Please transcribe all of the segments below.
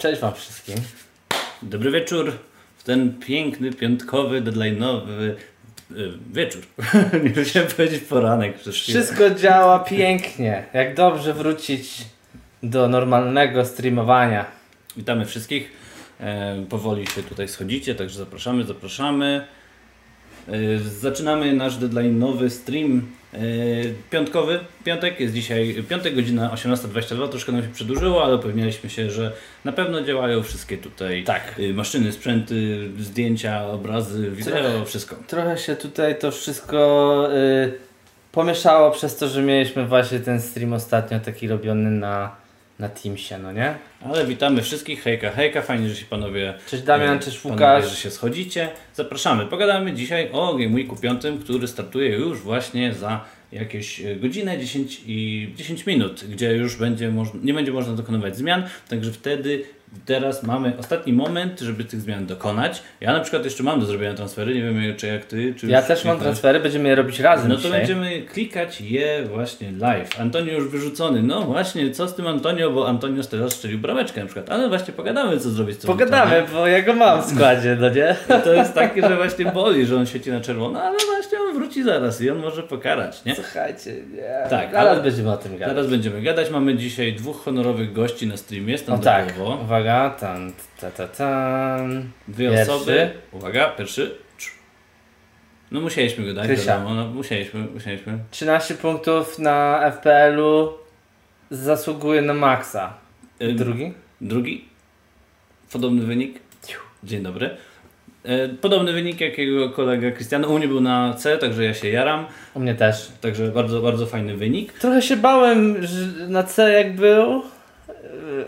Cześć Wam wszystkim. Dobry wieczór w ten piękny, piątkowy, deadline'owy y, wieczór. Nie chciałem powiedzieć poranek przez chwilę. Wszystko działa pięknie. Jak dobrze wrócić do normalnego streamowania. Witamy wszystkich. E, powoli się tutaj schodzicie, także zapraszamy, zapraszamy. E, zaczynamy nasz deadline'owy stream e, piątkowy. Piątek jest dzisiaj, piątek, godzina 18.22. Troszkę nam się przedłużyło, ale upewniliśmy się, że na pewno działają wszystkie tutaj Tak. y, maszyny, sprzęty, zdjęcia, obrazy, wideo, wszystko. Trochę się tutaj to wszystko y, pomieszało przez to, że mieliśmy właśnie ten stream ostatnio taki robiony na, na Teamsie, no nie? Ale witamy wszystkich, hejka, hejka, fajnie, że się panowie... Cześć Damian, e, cześć panowie, Łukasz. że się schodzicie. Zapraszamy. Pogadamy dzisiaj o Game Weeku 5, który startuje już właśnie za jakieś e, godzinę 10 i 10 minut, gdzie już będzie moż- nie będzie można dokonywać zmian, także wtedy teraz mamy ostatni moment, żeby tych zmian dokonać. Ja na przykład jeszcze mam do zrobienia transfery, nie wiem czy jak ty, czy Ja też mam transfery, będziemy je robić razem No to dzisiaj. będziemy klikać je właśnie live. Antonio już wyrzucony. No właśnie, co z tym Antonio, bo Antonio teraz strzelił brameczkę na przykład. Ale właśnie pogadamy, co zrobić z tym Pogadamy, bo ja go mam w składzie, no nie? Antonio. To jest takie, że właśnie boli, że on świeci na czerwono, ale właśnie on wróci zaraz i on może pokarać, nie? Słuchajcie, nie. Tak, Zaraz ale- będziemy o tym gadać. Teraz będziemy gadać. Mamy dzisiaj dwóch honorowych gości na streamie, No tak, standardowo. Uwaga, tan, ta, ta, tan. Dwie Pierwszy. osoby. Uwaga, pierwszy. No musieliśmy go dać, Krysia. wiadomo, no musieliśmy, musieliśmy. 13 punktów na FPL-u zasługuje na maksa. Ym, Drugi? Drugi. Podobny wynik. Dzień dobry. E, Podobny wynik jak jego kolega Cristiano. U mnie był na C, także ja się jaram. U mnie też. Także bardzo, bardzo fajny wynik. Trochę się bałem że na C jak był.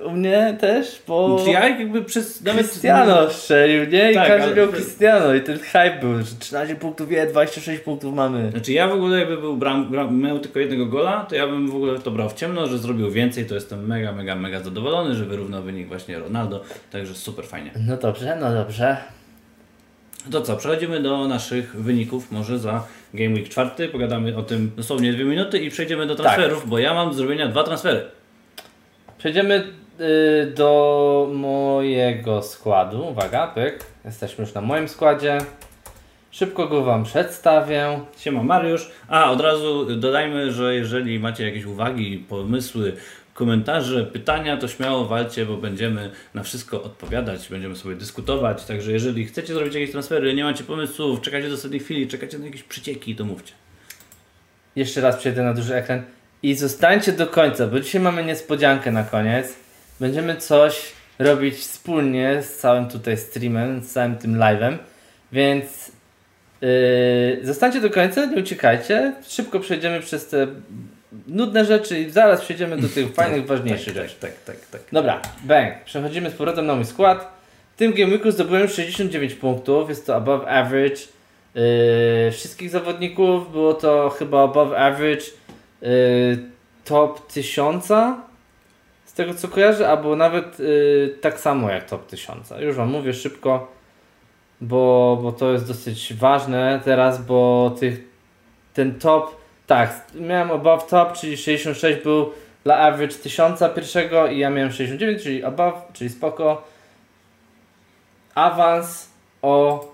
U mnie też, bo Ja jakby przez nawet Cristiano strzelił, nie? I Tak, każdy ale- miał Cristiano i ten hype był, że 13 punktów je, 26 punktów mamy. Znaczy ja w ogóle jakby był bram, bram, miał tylko jednego gola, to ja bym w ogóle to brał w ciemno, że zrobił więcej, to jestem mega, mega, mega zadowolony, że wyrównał wynik właśnie Ronaldo, także super fajnie. No dobrze, no dobrze. To co, przechodzimy do naszych wyników, może za Game Week 4, pogadamy o tym dosłownie dwie minuty i przejdziemy do transferów, bo ja mam do zrobienia dwa transfery. Przejdziemy y, do mojego składu. Uwaga, pyk. Jesteśmy już na moim składzie. Szybko go Wam przedstawię. Siema Mariusz. A, od razu dodajmy, że jeżeli macie jakieś uwagi, pomysły, komentarze, pytania, to śmiało walcie, bo będziemy na wszystko odpowiadać, będziemy sobie dyskutować. Także jeżeli chcecie zrobić jakieś transfery, nie macie pomysłów, czekacie do ostatniej chwili, czekacie na jakieś przycieki, to mówcie. Jeszcze raz przejdę na duży ekran. I zostańcie do końca, bo dzisiaj mamy niespodziankę na koniec. Będziemy coś robić wspólnie z całym tutaj streamem, z całym tym live'em. Więc yy, zostańcie do końca, nie uciekajcie. Szybko przejdziemy przez te nudne rzeczy i zaraz przejdziemy do tych fajnych, ważniejszych tak, rzeczy. tak, tak, tak, tak. Dobra, bang. Przechodzimy z powrotem na mój skład. W tym Game Weeku zdobyłem 69 punktów, jest to above average. Yy, wszystkich zawodników było to chyba above average top 1000 z tego co kojarzę, albo nawet yy, tak samo jak top 1000. Już Wam mówię szybko, bo, bo to jest dosyć ważne teraz, bo tych, ten top, tak, miałem above top, czyli 66 był dla average 1000 pierwszego i ja miałem 69, czyli above, czyli spoko. Awans o...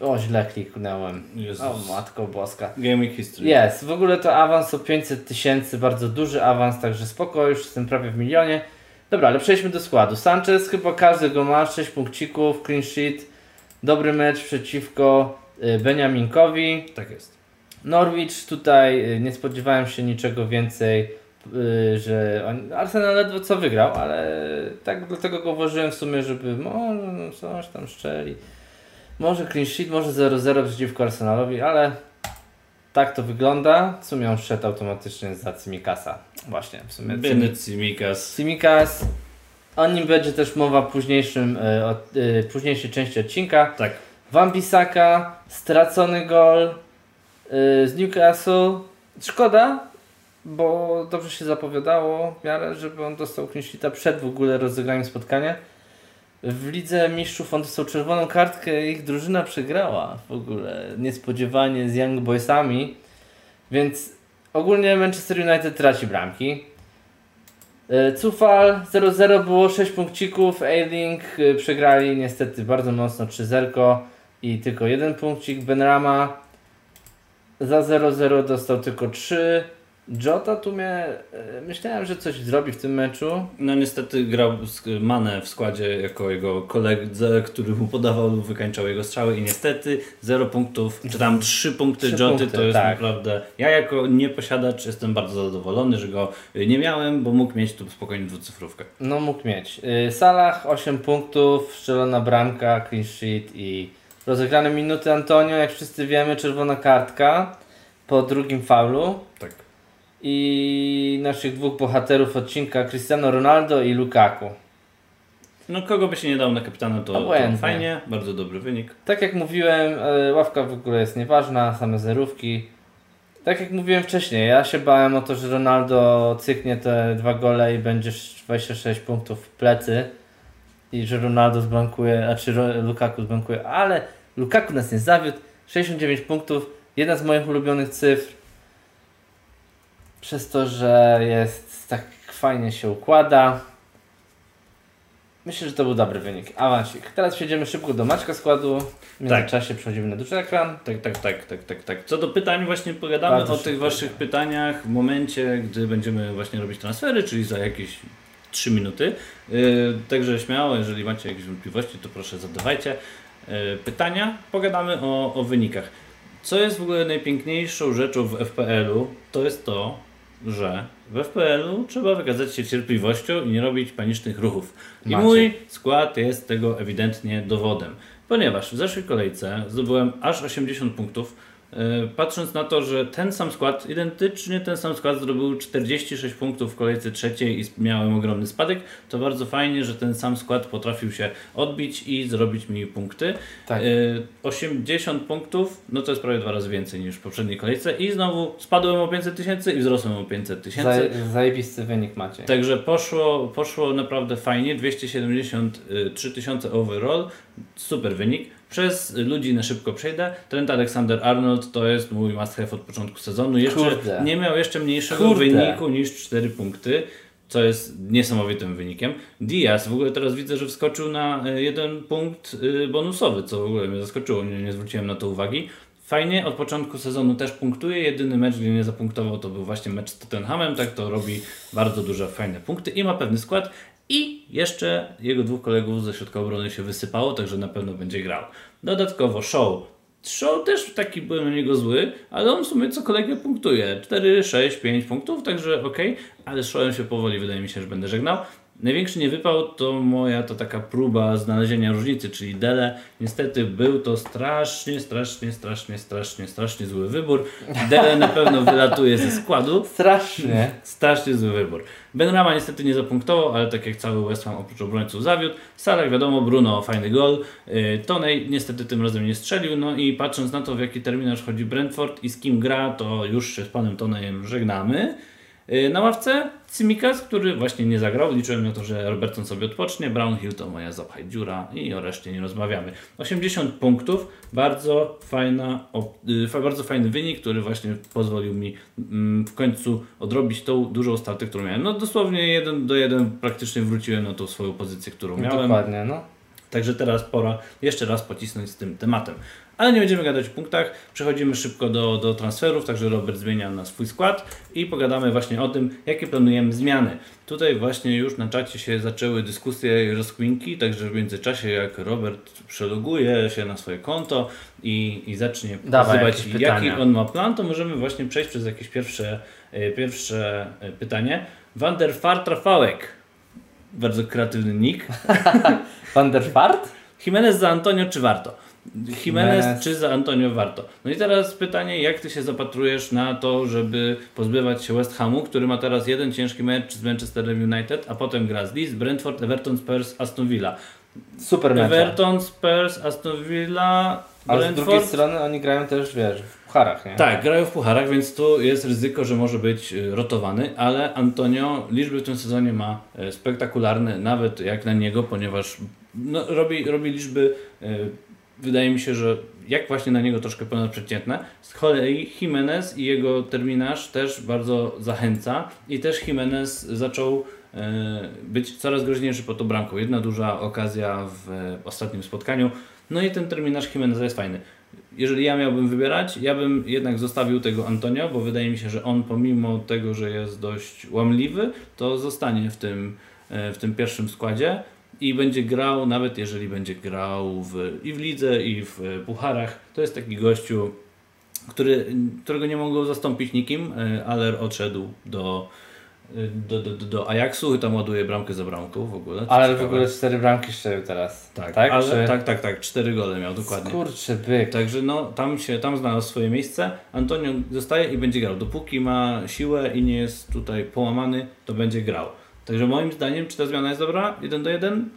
O, źle kliknąłem. Jezus. O, matko boska. Week History. Jest, w ogóle to awans o 500 tysięcy, bardzo duży awans, także spoko, już jestem prawie w milionie. Dobra, ale przejdźmy do składu. Sanchez chyba każdy go ma, 6 punkcików, clean sheet, dobry mecz przeciwko y, Beniaminkowi. Tak jest. Norwich tutaj y, nie spodziewałem się niczego więcej, y, że on, Arsenal ledwo co wygrał, ale tak dlatego go włożyłem w sumie, żeby może no, coś tam szczeli. Może clean sheet, może 0-0 przeciwko Arsenalowi, ale tak to wygląda. W sumie on szedł automatycznie za Cimikasa. Właśnie, w sumie Cim- Bennett, Simikas. Cimikas. O nim będzie też mowa w późniejszym, y, od, y, późniejszej części odcinka. Tak. Wan-Bissaka, stracony gol y, z Newcastle. Szkoda, bo dobrze się zapowiadało w miarę, żeby on dostał clean sheeta przed w ogóle rozegraniem spotkania. W Lidze Mistrzów on dostał czerwoną kartkę ich drużyna przegrała w ogóle niespodziewanie z Young Boysami. Więc ogólnie Manchester United traci bramki. E, Cufal 0-0 było 6 punkcików, A-Link e, przegrali niestety bardzo mocno 3-0 i tylko jeden punkcik. Benrama za 0-0 dostał tylko 3. Jota tu mnie, e, myślałem, że coś zrobi w tym meczu. No niestety grał Mane w składzie jako jego koledze, który mu podawał lub wykańczał jego strzały i niestety 0 punktów, czy tam 3 punkty Trzy Joty punkty, to jest tak. naprawdę... Ja jako nieposiadacz jestem bardzo zadowolony, że go y, nie miałem, bo mógł mieć tu spokojnie dwucyfrówkę. No mógł mieć. Y, Salah 8 punktów, strzelona bramka, clean sheet i rozegrane minuty Antonio, jak wszyscy wiemy, czerwona kartka po drugim faulu. Tak. I naszych dwóch bohaterów odcinka Cristiano Ronaldo i Lukaku. No kogo by się nie dał na kapitana, to, to fajnie, bardzo dobry wynik. Tak jak mówiłem, e, ławka w ogóle jest nieważna, same zerówki. Tak jak mówiłem wcześniej, ja się bałem o to, że Ronaldo cyknie te dwa gole i będzie 26 punktów w plecy i że Ronaldo zbankuje, znaczy Ro- Lukaku zbankuje, ale Lukaku nas nie zawiódł. 69 punktów, jedna z moich ulubionych cyfr. Przez to, że jest tak fajnie się układa. Myślę, że to był dobry wynik. Awansik. Teraz przejdziemy szybko do Maćka składu. W międzyczasie przechodzimy na duży ekran. Tak, tak, tak, tak, tak, tak. Co do pytań, właśnie pogadamy Bardzo o tych waszych pytaniach w momencie, gdy będziemy właśnie robić transfery, czyli za jakieś 3 minuty. Yy, także śmiało, jeżeli macie jakieś wątpliwości, to proszę zadawajcie yy, pytania. Pogadamy o, o wynikach. Co jest w ogóle najpiękniejszą rzeczą w FPL-u, to jest to, że w FPL-u trzeba wykazać się cierpliwością i nie robić panicznych ruchów. I Macie. mój skład jest tego ewidentnie dowodem. Ponieważ w zeszłej kolejce zdobyłem aż 80 punktów, patrząc na to, że ten sam skład, identycznie ten sam skład zdobył 46 punktów w kolejce trzeciej i miałem ogromny spadek, to bardzo fajnie, że ten sam skład potrafił się odbić i zrobić mi punkty. Tak. Yy, 80 punktów, no to jest prawie dwa razy więcej niż w poprzedniej kolejce i znowu spadłem o 500 tysięcy i wzrosłem o 500 tysięcy. Zaj- zajebisty wynik macie. Także poszło, poszło naprawdę fajnie, 273 tysiące overall, super wynik. Przez ludzi na szybko przejdę. Trent Alexander-Arnold to jest mój must have od początku sezonu. Jeszcze Kurde. nie miał jeszcze mniejszego Kurde. wyniku niż 4 punkty, co jest niesamowitym wynikiem. Diaz w ogóle teraz widzę, że wskoczył na y, jeden punkt y, bonusowy, co w ogóle mnie zaskoczyło, nie, nie zwróciłem na to uwagi. Fajnie, od początku sezonu też punktuje. Jedyny mecz, gdzie nie zapunktował, to był właśnie mecz z Tottenhamem. Tak to robi bardzo duże, fajne punkty i ma pewny skład. I jeszcze jego dwóch kolegów ze środka obrony się wysypało, także na pewno będzie grał. Dodatkowo Show. Show też taki byłem na niego zły, ale on w sumie co kolegę punktuje. 4, 6, 5 punktów, także ok, ale z Showem się powoli wydaje mi się, że będę żegnał. Największy niewypał to moja to taka próba znalezienia różnicy, czyli Dele. Niestety był to strasznie, strasznie, strasznie, strasznie, strasznie zły wybór. Dele na pewno wylatuje ze składu. Strasznie. Strasznie zły wybór. Benrama niestety nie zapunktował, ale tak jak cały West Ham oprócz obrońców zawiódł. Salah wiadomo, Bruno fajny gol. Yy, Tonej niestety tym razem nie strzelił. No i patrząc na to w jaki terminarz chodzi Brentford i z kim gra, to już się z panem Tonejem żegnamy. Yy, Na ławce Cimikas, który właśnie nie zagrał. Liczyłem na to, że Robertson sobie odpocznie. Brownhill to moja zapchaj dziura i o reszcie nie rozmawiamy. 80 punktów, bardzo fajna, fa- bardzo fajny wynik, który właśnie pozwolił mi mm, w końcu odrobić tą dużą stratę, którą miałem. No dosłownie jeden do jeden praktycznie wróciłem na tą swoją pozycję, którą miałem. Dokładnie, no. Także teraz pora jeszcze raz pocisnąć z tym tematem. Ale nie będziemy gadać o punktach, przechodzimy szybko do, do transferów, także Robert zmienia na swój skład i pogadamy właśnie o tym, jakie planujemy zmiany. Tutaj właśnie już na czacie się zaczęły dyskusje i rozkminki, także w międzyczasie jak Robert przeloguje się na swoje konto i, i zacznie pokazywać jaki on ma plan, to możemy właśnie przejść przez jakieś pierwsze, e, pierwsze e, pytanie. Wanderfar Rafałek. Bardzo kreatywny nick. Van der Vaart? Jimenez za Antonio czy warto? Jimenez czy za Antonio warto? No i teraz pytanie, jak ty się zapatrujesz na to, żeby pozbywać się West Hamu, który ma teraz jeden ciężki mecz z Manchesterem United, a potem gra z Leeds, Brentford, Everton, Spurs, Aston Villa. Super mecz. Everton, Spurs, Aston Villa, Ale z drugiej strony oni grają też, wiesz, w pucharach, nie? Tak, grają w pucharach, więc tu jest ryzyko, że może być y, rotowany, ale Antonio liczby w tym sezonie ma e, spektakularne, nawet jak na niego, ponieważ no, robi, robi liczby, e, wydaje mi się, że jak właśnie na niego troszkę ponadprzeciętne. Z kolei Jimenez i jego terminarz też bardzo zachęca i też Jimenez zaczął być coraz groźniejszy pod tą bramką. Jedna duża okazja w ostatnim spotkaniu. No i ten terminarz Jimeneza jest fajny. Jeżeli ja miałbym wybierać, ja bym jednak zostawił tego Antonio, bo wydaje mi się, że on pomimo tego, że jest dość łamliwy, to zostanie w tym, e, w tym pierwszym składzie i będzie grał, nawet jeżeli będzie grał w, i w lidze, i w pucharach. To jest taki gościu, który, którego nie mogą zastąpić nikim. E, Aller odszedł do, do, do, do Ajaxu i tam ładuje bramkę za bramką w ogóle. Ale w ogóle cztery bramki strzelił teraz. Tak, tak, ale, Czy... tak, tak, tak, cztery gole miał dokładnie. Kurczę byk. Także no, tam się, tam znalazł swoje miejsce. Antonio zostaje i będzie grał. Dopóki ma siłę i nie jest tutaj połamany, to będzie grał. Także moim zdaniem, czy ta zmiana jest dobra? Jeden do jeden?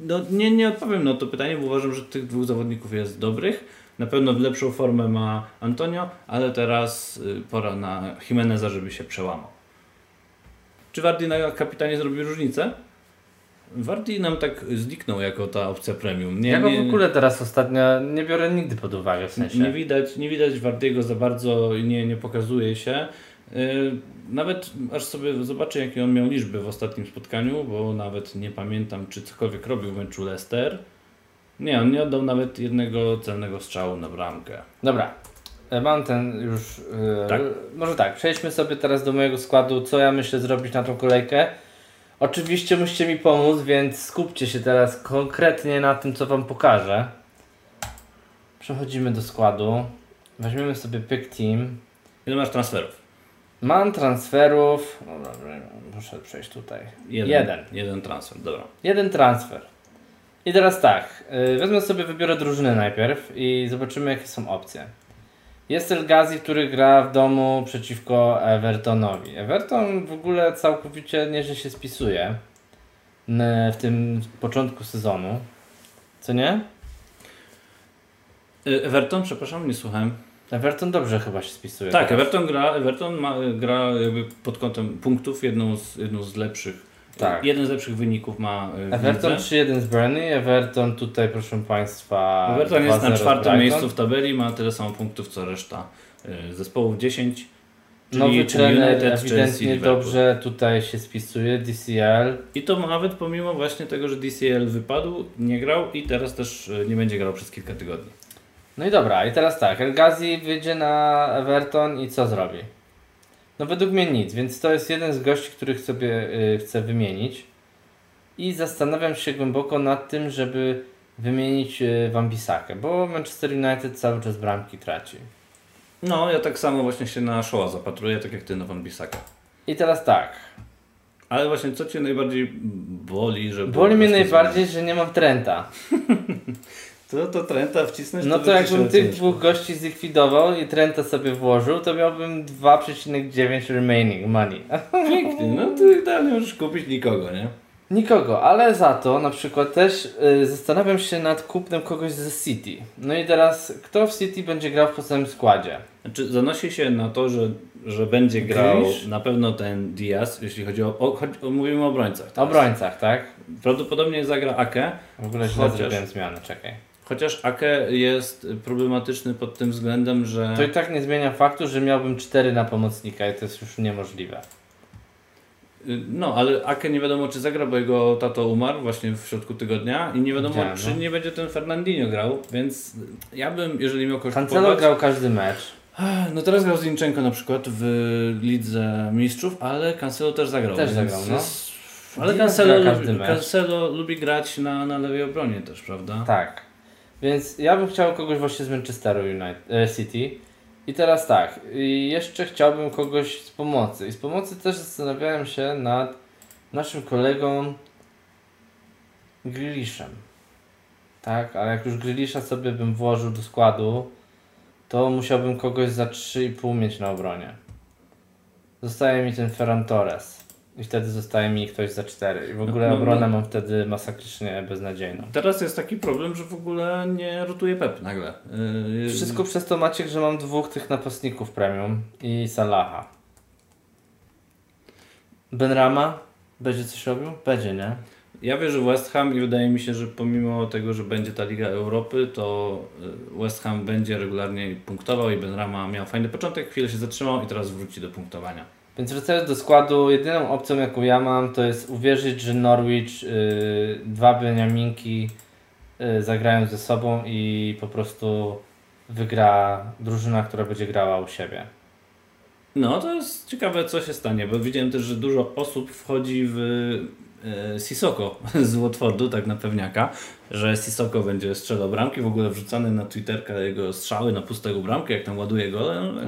No, nie, nie odpowiem na to pytanie, bo uważam, że tych dwóch zawodników jest dobrych. Na pewno lepszą formę ma Antonio, ale teraz y, pora na Jimeneza, żeby się przełamał. Czy Wardy na kapitanie zrobi różnicę? Wardy nam tak zniknął jako ta opcja premium. Nie, ja go w ogóle teraz ostatnio nie biorę nigdy pod uwagę. W sensie. Nie widać, nie widać Wardiego za bardzo, nie, nie pokazuje się. Nawet aż sobie zobaczę, jakie on miał liczby w ostatnim spotkaniu, bo nawet nie pamiętam, czy cokolwiek robił w meczu Leicester. Nie, on nie oddał nawet jednego celnego strzału na bramkę. Dobra, mam ten już. Yy, tak? Może tak, przejdźmy sobie teraz do mojego składu, co ja myślę zrobić na tą kolejkę. Oczywiście musicie mi pomóc, więc skupcie się teraz konkretnie na tym, co Wam pokażę. Przechodzimy do składu. Weźmiemy sobie pick team. Ile masz transferów? Mam transferów. No dobrze, muszę przejść tutaj. Jeden. Jeden, jeden transfer, dobra. Jeden transfer. I teraz tak, y, wezmę sobie, wybiorę drużynę najpierw i zobaczymy jakie są opcje. Jest El Ghazi, który gra w domu przeciwko Evertonowi. Everton w ogóle całkowicie nieźle się spisuje w tym początku sezonu. Co nie? Y, Everton, przepraszam, nie słuchałem. Everton dobrze chyba się spisuje. Tak, teraz. Everton gra, Everton ma, gra pod kątem punktów jedną z, jedną z lepszych tak. Jeden z lepszych wyników ma y, Everton 3-1 z Burnley, Everton tutaj proszę Państwa Everton jest na czwartym miejscu w tabeli, ma tyle samo punktów co reszta y, zespołów 10 Czyli, Nowy trener United, ewidentnie dobrze tutaj się spisuje, DCL. I to nawet pomimo właśnie tego, że DCL wypadł, nie grał i teraz też y, nie będzie grał przez kilka tygodni. No i dobra, i teraz tak, El Ghazi wyjdzie na Everton i co zrobi? No według mnie nic, więc to jest jeden z gości, których sobie y, chcę wymienić. I zastanawiam się głęboko nad tym, żeby wymienić y, Wambisakę, bo Manchester United cały czas bramki traci. No, ja tak samo właśnie się na Shoa zapatruję, tak jak ty na Wambisakę. I teraz tak. Ale właśnie co Cię najbardziej boli, że... Boli mnie najbardziej, że nie mam Trenta. To, to Trenta wcisnąć? No to, to jakbym tych dwóch gości zlikwidował i Trenta sobie włożył, to miałbym 2,9 remaining money. Pięknie, no to idealnie możesz kupić nikogo, nie? Nikogo, ale za to na przykład też y, zastanawiam się nad kupnem kogoś ze City. No i teraz, kto w City będzie grał w podstawowym składzie? Znaczy, zanosi się na to, że, że będzie grał na pewno ten Diaz, jeśli chodzi o, o, o mówimy o obrońcach. Teraz. Obrońcach, tak? Prawdopodobnie zagra Ake. W ogóle źle chociaż... zrobiłem zmianę, czekaj. Chociaż Ake jest problematyczny pod tym względem, że. To i tak nie zmienia faktu, że miałbym 4 na pomocnika i to jest już niemożliwe. No, ale Ake nie wiadomo czy zagra, bo jego tato umarł właśnie w środku tygodnia i nie wiadomo czy no. nie będzie ten Fernandinho grał, więc ja bym, jeżeli miał kogoś Cancelo grał każdy mecz. No teraz grał Zinchenko na przykład w Lidze Mistrzów, ale Cancelo też zagrał. Też zagrał, no. Ale Cancelo, lubi, Cancelo lubi grać na, na lewej obronie też, prawda? Tak. Więc ja bym chciał kogoś właśnie z Manchesteru United, e, City. I teraz tak, jeszcze chciałbym kogoś z pomocy. I z pomocy też zastanawiałem się nad naszym kolegą Grilliszem. Tak, ale jak już Grillisza sobie bym włożył do składu, to musiałbym kogoś za 3,5 mieć na obronie. Zostaje mi ten Ferran Torres. I wtedy zostaje mi ktoś za cztery. I w ogóle no, no, obronę no. mam wtedy masakrycznie beznadziejną. Teraz jest taki problem, że w ogóle nie rotuje Pep nagle. Yy... Wszystko przez to Maciek, że mam dwóch tych napastników premium i Salaha. Benrama będzie coś robił? Będzie, nie? Ja wierzę w West Ham i wydaje mi się, że pomimo tego, że będzie ta Liga Europy, to y, West Ham będzie regularnie punktował i Benrama miał fajny początek, chwilę się zatrzymał i teraz wróci do punktowania. Więc wracając do składu, jedyną opcją jaką ja mam to jest uwierzyć, że Norwich, yy, dwa Beniaminki yy, zagrają ze sobą i po prostu wygra drużyna, która będzie grała u siebie. No, to jest ciekawe, co się stanie, bo widziałem też, że dużo osób wchodzi w e, Sisoko z Watfordu, tak na pewniaka, że Sisoko będzie strzelał bramki, w ogóle wrzucany na Twitterka jego strzały na pustego bramkę, jak tam ładuje gole. No,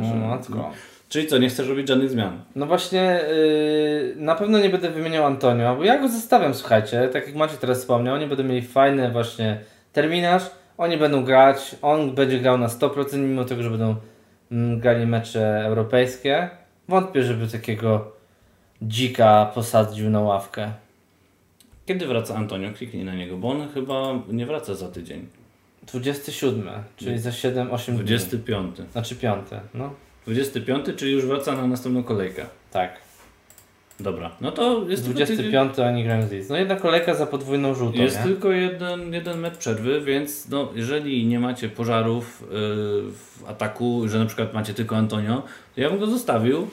No. Czyli co, nie chcesz robić żadnych zmian? No właśnie, yy, na pewno nie będę wymieniał Antonio, bo ja go zostawiam, słuchajcie, tak jak Maciej teraz wspomniał, oni będą mieli fajny właśnie terminarz, oni będą grać, on będzie grał na 100%, mimo tego, że będą mm, grali mecze europejskie. Wątpię, żeby takiego dzika posadził na ławkę. Kiedy wraca Antonio? Kliknij na niego, bo on chyba nie wraca za tydzień. 27, czyli za 7-8 dni. 25. Znaczy 5, no 25, czyli już wraca na następną kolejkę. tak. Dobra, no to jest tylko tydzień- 25 oni grają z Leeds. No jedna kolejka za podwójną żółtą, Jest nie? tylko jeden, jeden mecz przerwy, więc no, jeżeli nie macie pożarów yy, w ataku, że na przykład macie tylko Antonio, to ja bym go zostawił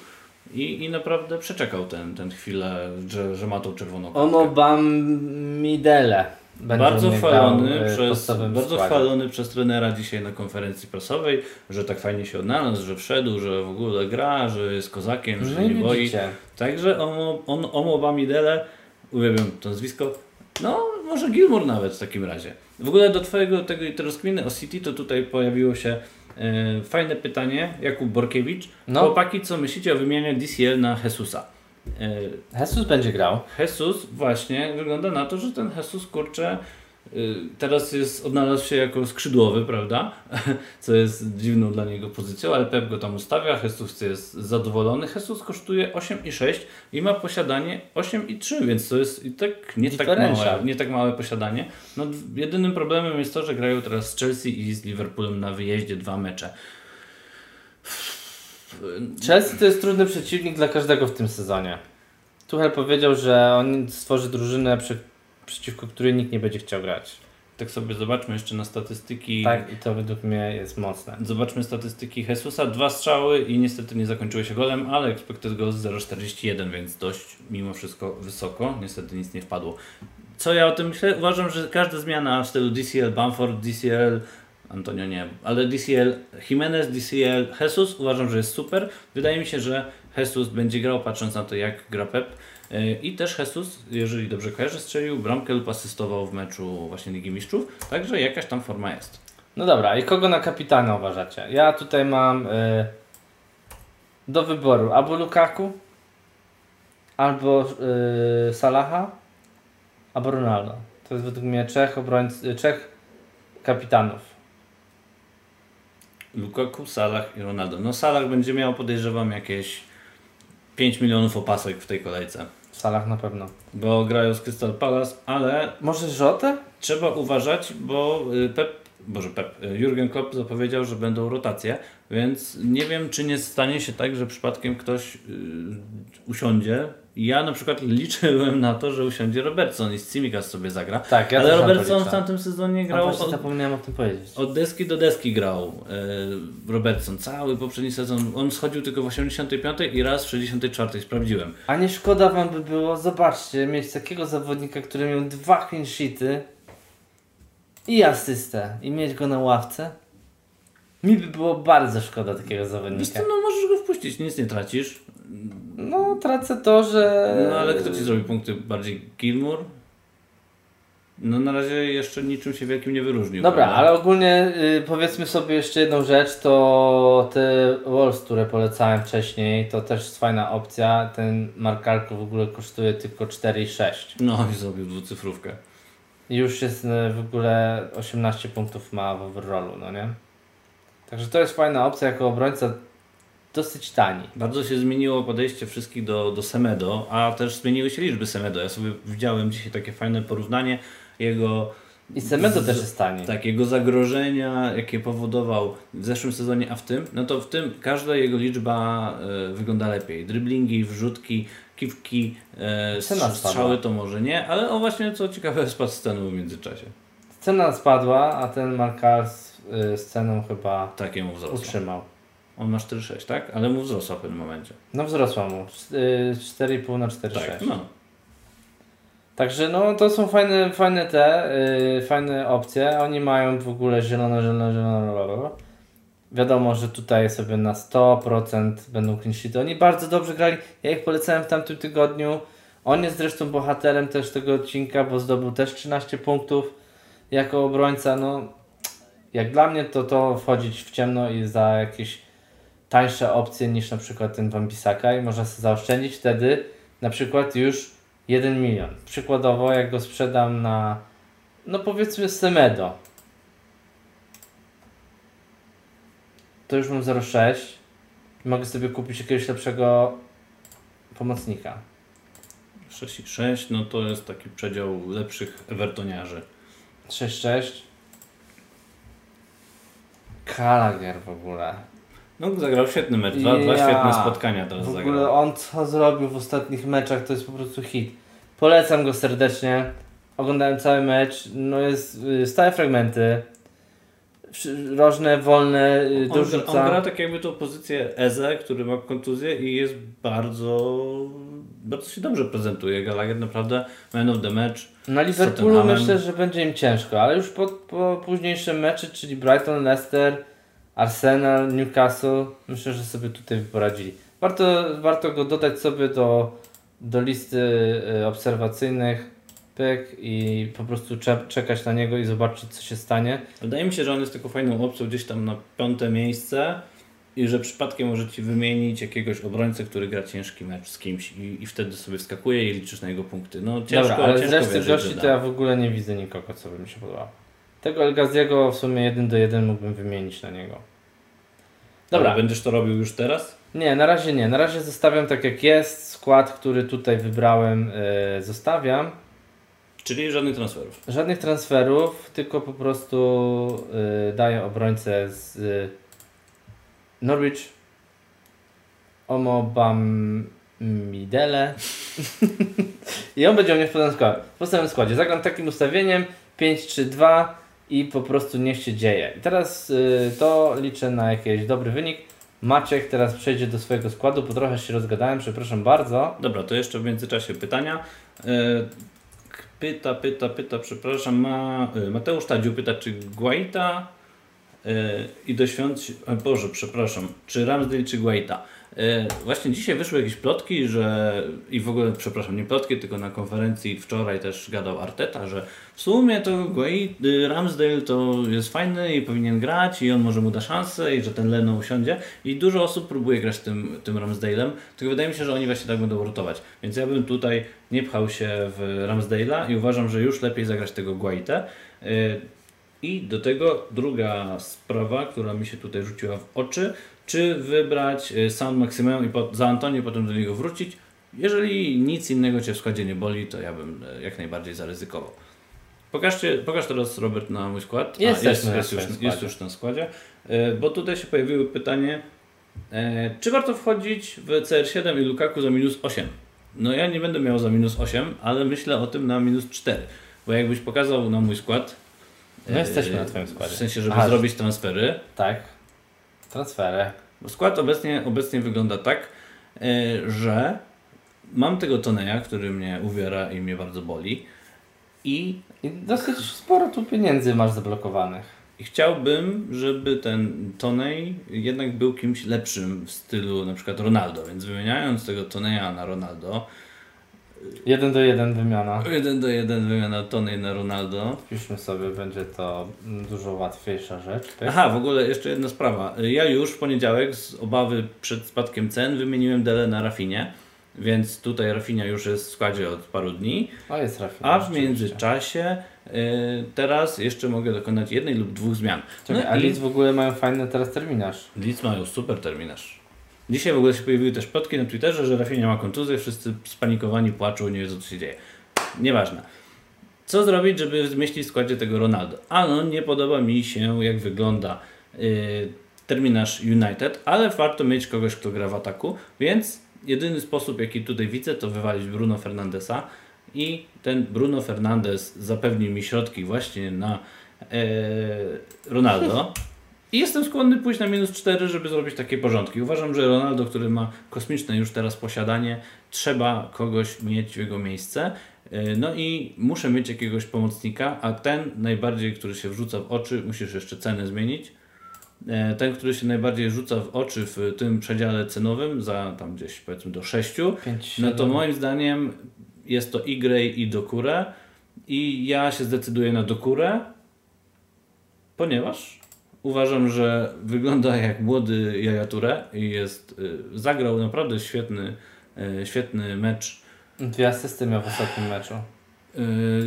i, i naprawdę przeczekał ten, ten chwilę, że, że ma tą czerwoną kartkę. Ono Bamidele. będzie bardzo chwalony, e, przez, bardzo chwalony przez trenera dzisiaj na konferencji prasowej, że tak fajnie się odnalazł, że wszedł, że w ogóle gra, że jest kozakiem, że No się nie boi. Także on, on Omo Bamidele, uwielbiam to nazwisko, no może Gilmour nawet w takim razie. W ogóle do Twojego tego rozkminy o City to tutaj pojawiło się e, fajne pytanie, Jakub Borkiewicz. No. Chłopaki, co myślicie o wymianie DCL na Jesusa? E, Jesus będzie grał. Jesus właśnie wygląda na to, że ten Jesus kurczę y, teraz jest, odnalazł się jako skrzydłowy, prawda? Co jest dziwną dla niego pozycją, ale Pep go tam ustawia, Jesus jest zadowolony. Jesus kosztuje 8,6 i ma posiadanie 8,3, więc to jest i tak nie tak, małe, nie tak małe posiadanie. No, jedynym problemem jest to, że grają teraz z Chelsea i z Liverpoolem na wyjeździe dwa mecze. Chelsea to jest trudny przeciwnik dla każdego w tym sezonie. Tuchel powiedział, że on stworzy drużynę, przy, przeciwko której nikt nie będzie chciał grać. Tak sobie zobaczmy jeszcze na statystyki. Tak, i to według mnie jest mocne. Zobaczmy statystyki Jesusa. Dwa strzały i niestety nie zakończyły się golem, ale expected goals 0,41, więc dość mimo wszystko wysoko. Niestety nic nie wpadło. Co ja o tym myślę? Uważam, że każda zmiana w stylu DCL Bamford, DCL Antonio nie, ale DCL Jimenez, DCL Jesus uważam, że jest super. Wydaje mi się, że Jesus będzie grał patrząc na to, jak gra Pep. Yy, I też Jesus, jeżeli dobrze kojarzę, strzelił bramkę lub asystował w meczu właśnie Ligi Mistrzów, także jakaś tam forma jest. No dobra, i kogo na kapitana uważacie? Ja tutaj mam y, do wyboru albo Lukaku, albo y, Salaha, albo Ronaldo. To jest według mnie trzech obrońców, trzech kapitanów. Lukaku, Salah i Ronaldo. No Salah będzie miał, podejrzewam, jakieś 5 milionów opasek w tej kolejce. Salah na pewno. Bo grają z Crystal Palace, ale Może Rzotę? trzeba uważać, bo y, Pep, boże Pep, y, Jurgen Klopp zapowiedział, że będą rotacje, więc nie wiem, czy nie stanie się tak, że przypadkiem ktoś y, usiądzie. Ja na przykład liczyłem na to, że usiądzie Robertson i Simikas sobie zagra. Tak, ja ale Robertson w tamtym sezonie grał od, zapomniałem o tym powiedzieć. od deski do deski grał e, Robertson. Cały poprzedni sezon. On schodził tylko w 85 i raz w 64. Sprawdziłem. A nie szkoda wam by było, zobaczcie, mieć takiego zawodnika, który miał dwa clean sheety i asystę i mieć go na ławce? Mi by było bardzo szkoda takiego Wiesz zawodnika. co, no możesz go wpuścić, nic nie tracisz. No, tracę to, że... No ale kto ci zrobi punkty? Bardziej Gilmour? No na razie jeszcze niczym się wielkim nie wyróżnił. Dobra, prawda? ale ogólnie y, powiedzmy sobie jeszcze jedną rzecz, to te Wolves, które polecałem wcześniej, to też jest fajna opcja. Ten Markalko w ogóle kosztuje tylko 4,6. No i zrobił dwucyfrówkę. I już jest y, w ogóle 18 punktów ma w overallu, no nie? Także to jest fajna opcja jako obrońca, dosyć tani. Bardzo się zmieniło podejście wszystkich do, do Semedo, a też zmieniły się liczby Semedo. Ja sobie widziałem dzisiaj takie fajne porównanie jego I Semedo Z- też jest tani. tak, jego zagrożenia, jakie powodował w zeszłym sezonie, a w tym, no to w tym każda jego liczba e, wygląda lepiej. Driblingi, wrzutki, kiwki, e, spadła. strzały to może nie, ale o właśnie co ciekawe spadł z cenu w międzyczasie. Cena spadła, a ten Markal z, y, z ceną chyba wzrosło. utrzymał. On ma 4,6, tak? Ale mu wzrosła w pewnym momencie. No wzrosła mu. Cz- y, 4,5 na 4,6. Tak, no. Także no to są fajne, fajne te, yy, fajne opcje. Oni mają w ogóle zielone, zielone, zielone. blablabla. Wiadomo, że tutaj sobie na 100% będą clean. Oni bardzo dobrze grali. Ja ich polecałem w tamtym tygodniu. On jest zresztą bohaterem też tego odcinka, bo zdobył też 13 punktów jako obrońca. No, jak dla mnie to to wchodzić w ciemno i za jakieś tańsze opcje niż na przykład ten Wambisaka i można sobie zaoszczędzić wtedy na przykład już 1 milion. Przykładowo jak go sprzedam na no powiedzmy Semedo to już mam 0,6 i mogę sobie kupić jakiegoś lepszego pomocnika. 6,6 no to jest taki przedział lepszych Evertoniarzy. 6,6 Kalagier w ogóle. No zagrał świetny mecz, dwa, dwa Ja. świetne spotkania teraz W zagrał. ogóle on co zrobił w ostatnich meczach to jest po prostu hit. Polecam go serdecznie. Oglądałem cały mecz. No jest y, stałe fragmenty. Różne, wolne, y, On, dorzuca. on gra tak jakby tą pozycję Eze, który ma kontuzję i jest bardzo, bardzo się dobrze prezentuje. Gallagher naprawdę man of the match. Na Liverpoolu myślę, że będzie im ciężko, ale już po, po późniejszym meczy, czyli Brighton, Leicester, Arsenal, Newcastle, myślę, że sobie tutaj poradzili. Warto, warto go dodać sobie do, do listy y, obserwacyjnych pyk i po prostu cze- czekać na niego i zobaczyć co się stanie. Wydaje mi się, że on jest taką fajną opcją gdzieś tam na piąte miejsce i że przypadkiem może Ci wymienić jakiegoś obrońcę, który gra ciężki mecz z kimś i, i wtedy sobie wskakuje i liczysz na jego punkty. No ciężko, Dobra, ale z ciężko reszty wierzyć, gości to ja w ogóle nie widzę nikogo, co by mi się podobało. Tego El Ghaziego w sumie jeden do jeden mógłbym wymienić na niego. Dobra, będziesz to robił już teraz? Nie, na razie nie. Na razie zostawiam tak jak jest. Skład, który tutaj wybrałem, yy, zostawiam. Czyli żadnych transferów. Żadnych transferów, tylko po prostu yy, daję obrońcę z yy, Norwich. Omobam Midele. I on będzie u mnie w podstawowym składzie. W podstawowym składzie. Zagram takim ustawieniem 5-3-2 i po prostu niech się dzieje. I teraz yy, to liczę na jakiś dobry wynik. Maciek teraz przejdzie do swojego składu, bo trochę się rozgadałem, przepraszam bardzo. Dobra, to jeszcze w międzyczasie pytania. E, Pyta, pyta, pyta, przepraszam, ma, e, Mateusz Tadziu pyta, czy Guaita e, i do świąt, Boże, przepraszam, czy Ramsdale, czy Guaita. E, Właśnie dzisiaj wyszły jakieś plotki, że i w ogóle, przepraszam, nie plotki, tylko na konferencji wczoraj też gadał Arteta, że w sumie to Guaita, Ramsdale to jest fajny i powinien grać i on może mu da szansę i że ten Leno usiądzie i dużo osób próbuje grać tym, tym Ramsdale'em, tylko wydaje mi się, że oni właśnie tak będą rotować. Więc ja bym tutaj nie pchał się w Ramsdale'a i uważam, że już lepiej zagrać tego Guaitę. I do tego druga sprawa, która mi się tutaj rzuciła w oczy, czy wybrać y, Sound Maximum i po, za Antonię potem do niego wrócić. Jeżeli nic innego Cię w składzie nie boli, to ja bym e, jak najbardziej zaryzykował. Pokażcie, pokaż teraz Robert na mój skład. Jesteśmy jest, na jest, już, składzie. jest już na składzie. E, Bo tutaj się pojawiło pytanie, e, czy warto wchodzić w CR7 i Lukaku za minus 8? No ja nie będę miał za minus 8, ale myślę o tym na minus 4. Bo jakbyś pokazał na mój skład. No jesteśmy na Twoim składzie. W sensie, żeby Aha. zrobić transfery. Tak. Transfery. Bo skład obecnie, obecnie wygląda tak, e, że mam tego Toneja, który mnie uwiera i mnie bardzo boli. I, I dosyć sporo tu pieniędzy masz zablokowanych. I chciałbym, żeby ten Tonej jednak był kimś lepszym w stylu na przykład Ronaldo. Więc wymieniając tego Toneja na Ronaldo, Jeden do jeden wymiana. jeden do jeden wymiana Tonej na Ronaldo. Wpiszmy sobie, będzie to mm, dużo łatwiejsza rzecz. Tak? Aha, w ogóle jeszcze jedna sprawa. Ja już w poniedziałek z obawy przed spadkiem cen wymieniłem Dele na Rafinie, więc tutaj Rafinia już jest w składzie od paru dni. O, jest Rafina. A w międzyczasie y, teraz jeszcze mogę dokonać jednej lub dwóch zmian. Czekaj, a i Leeds w ogóle mają fajny teraz terminarz. Leeds mają super terminarz. Dzisiaj w ogóle się pojawiły też plotki na Twitterze, że Rafinha ma kontuzję, wszyscy spanikowani płaczą, nie wiedzą co się dzieje. Nieważne. Co zrobić, żeby zmieścić w składzie tego Ronaldo? Ano, nie podoba mi się jak wygląda y, terminarz United, ale warto mieć kogoś, kto gra w ataku, więc jedyny sposób jaki tutaj widzę to wywalić Bruno Fernandesa i ten Bruno Fernandes zapewni mi środki właśnie na e, Ronaldo. I jestem skłonny pójść na minus 4, żeby zrobić takie porządki. Uważam, że Ronaldo, który ma kosmiczne już teraz posiadanie, trzeba kogoś mieć w jego miejsce. Yy, No i muszę mieć jakiegoś pomocnika, a ten najbardziej, który się wrzuca w oczy, musisz jeszcze cenę zmienić. Yy, Ten, który się najbardziej rzuca w oczy w tym przedziale cenowym, za tam gdzieś powiedzmy do 6, Pięć, no to moim zdaniem jest to Grey i Dokure i ja się zdecyduję na Dokurę, ponieważ uważam, że wygląda jak młody Jajature i jest, y, zagrał naprawdę świetny, y, świetny mecz. Dwie asysty miał w ostatnim meczu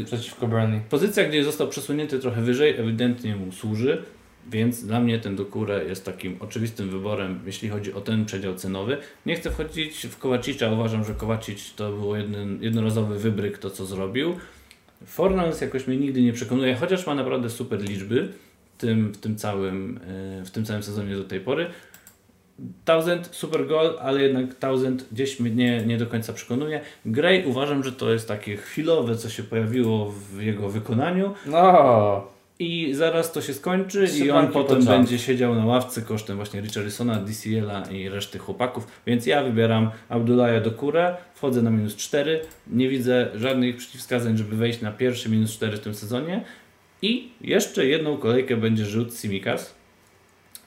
Y, przeciwko Burnley. Pozycja, gdzie został przesunięty trochę wyżej, ewidentnie mu służy, więc dla mnie ten Dokure jest takim oczywistym wyborem, jeśli chodzi o ten przedział cenowy. Nie chcę wchodzić w Kowacicza, uważam, że Kowacic to był jeden, jednorazowy wybryk, to co zrobił. Fornals jakoś mnie nigdy nie przekonuje, chociaż ma naprawdę super liczby tym, w tym, całym, e, w tym całym sezonie do tej pory. Thousand, super goal, ale jednak Thousand gdzieś mnie nie, do końca przekonuje. Gray uważam, że to jest takie chwilowe, co się pojawiło w jego wykonaniu. No, i zaraz to się skończy Trzy i on potem będzie siedział na ławce kosztem właśnie Richarlisona, DCL-a i reszty chłopaków, więc ja wybieram Abdullaha do Kurę, wchodzę na minus 4, nie widzę żadnych przeciwwskazań, żeby wejść na pierwszy minus 4 w tym sezonie i jeszcze jedną kolejkę będzie rzut Simikas,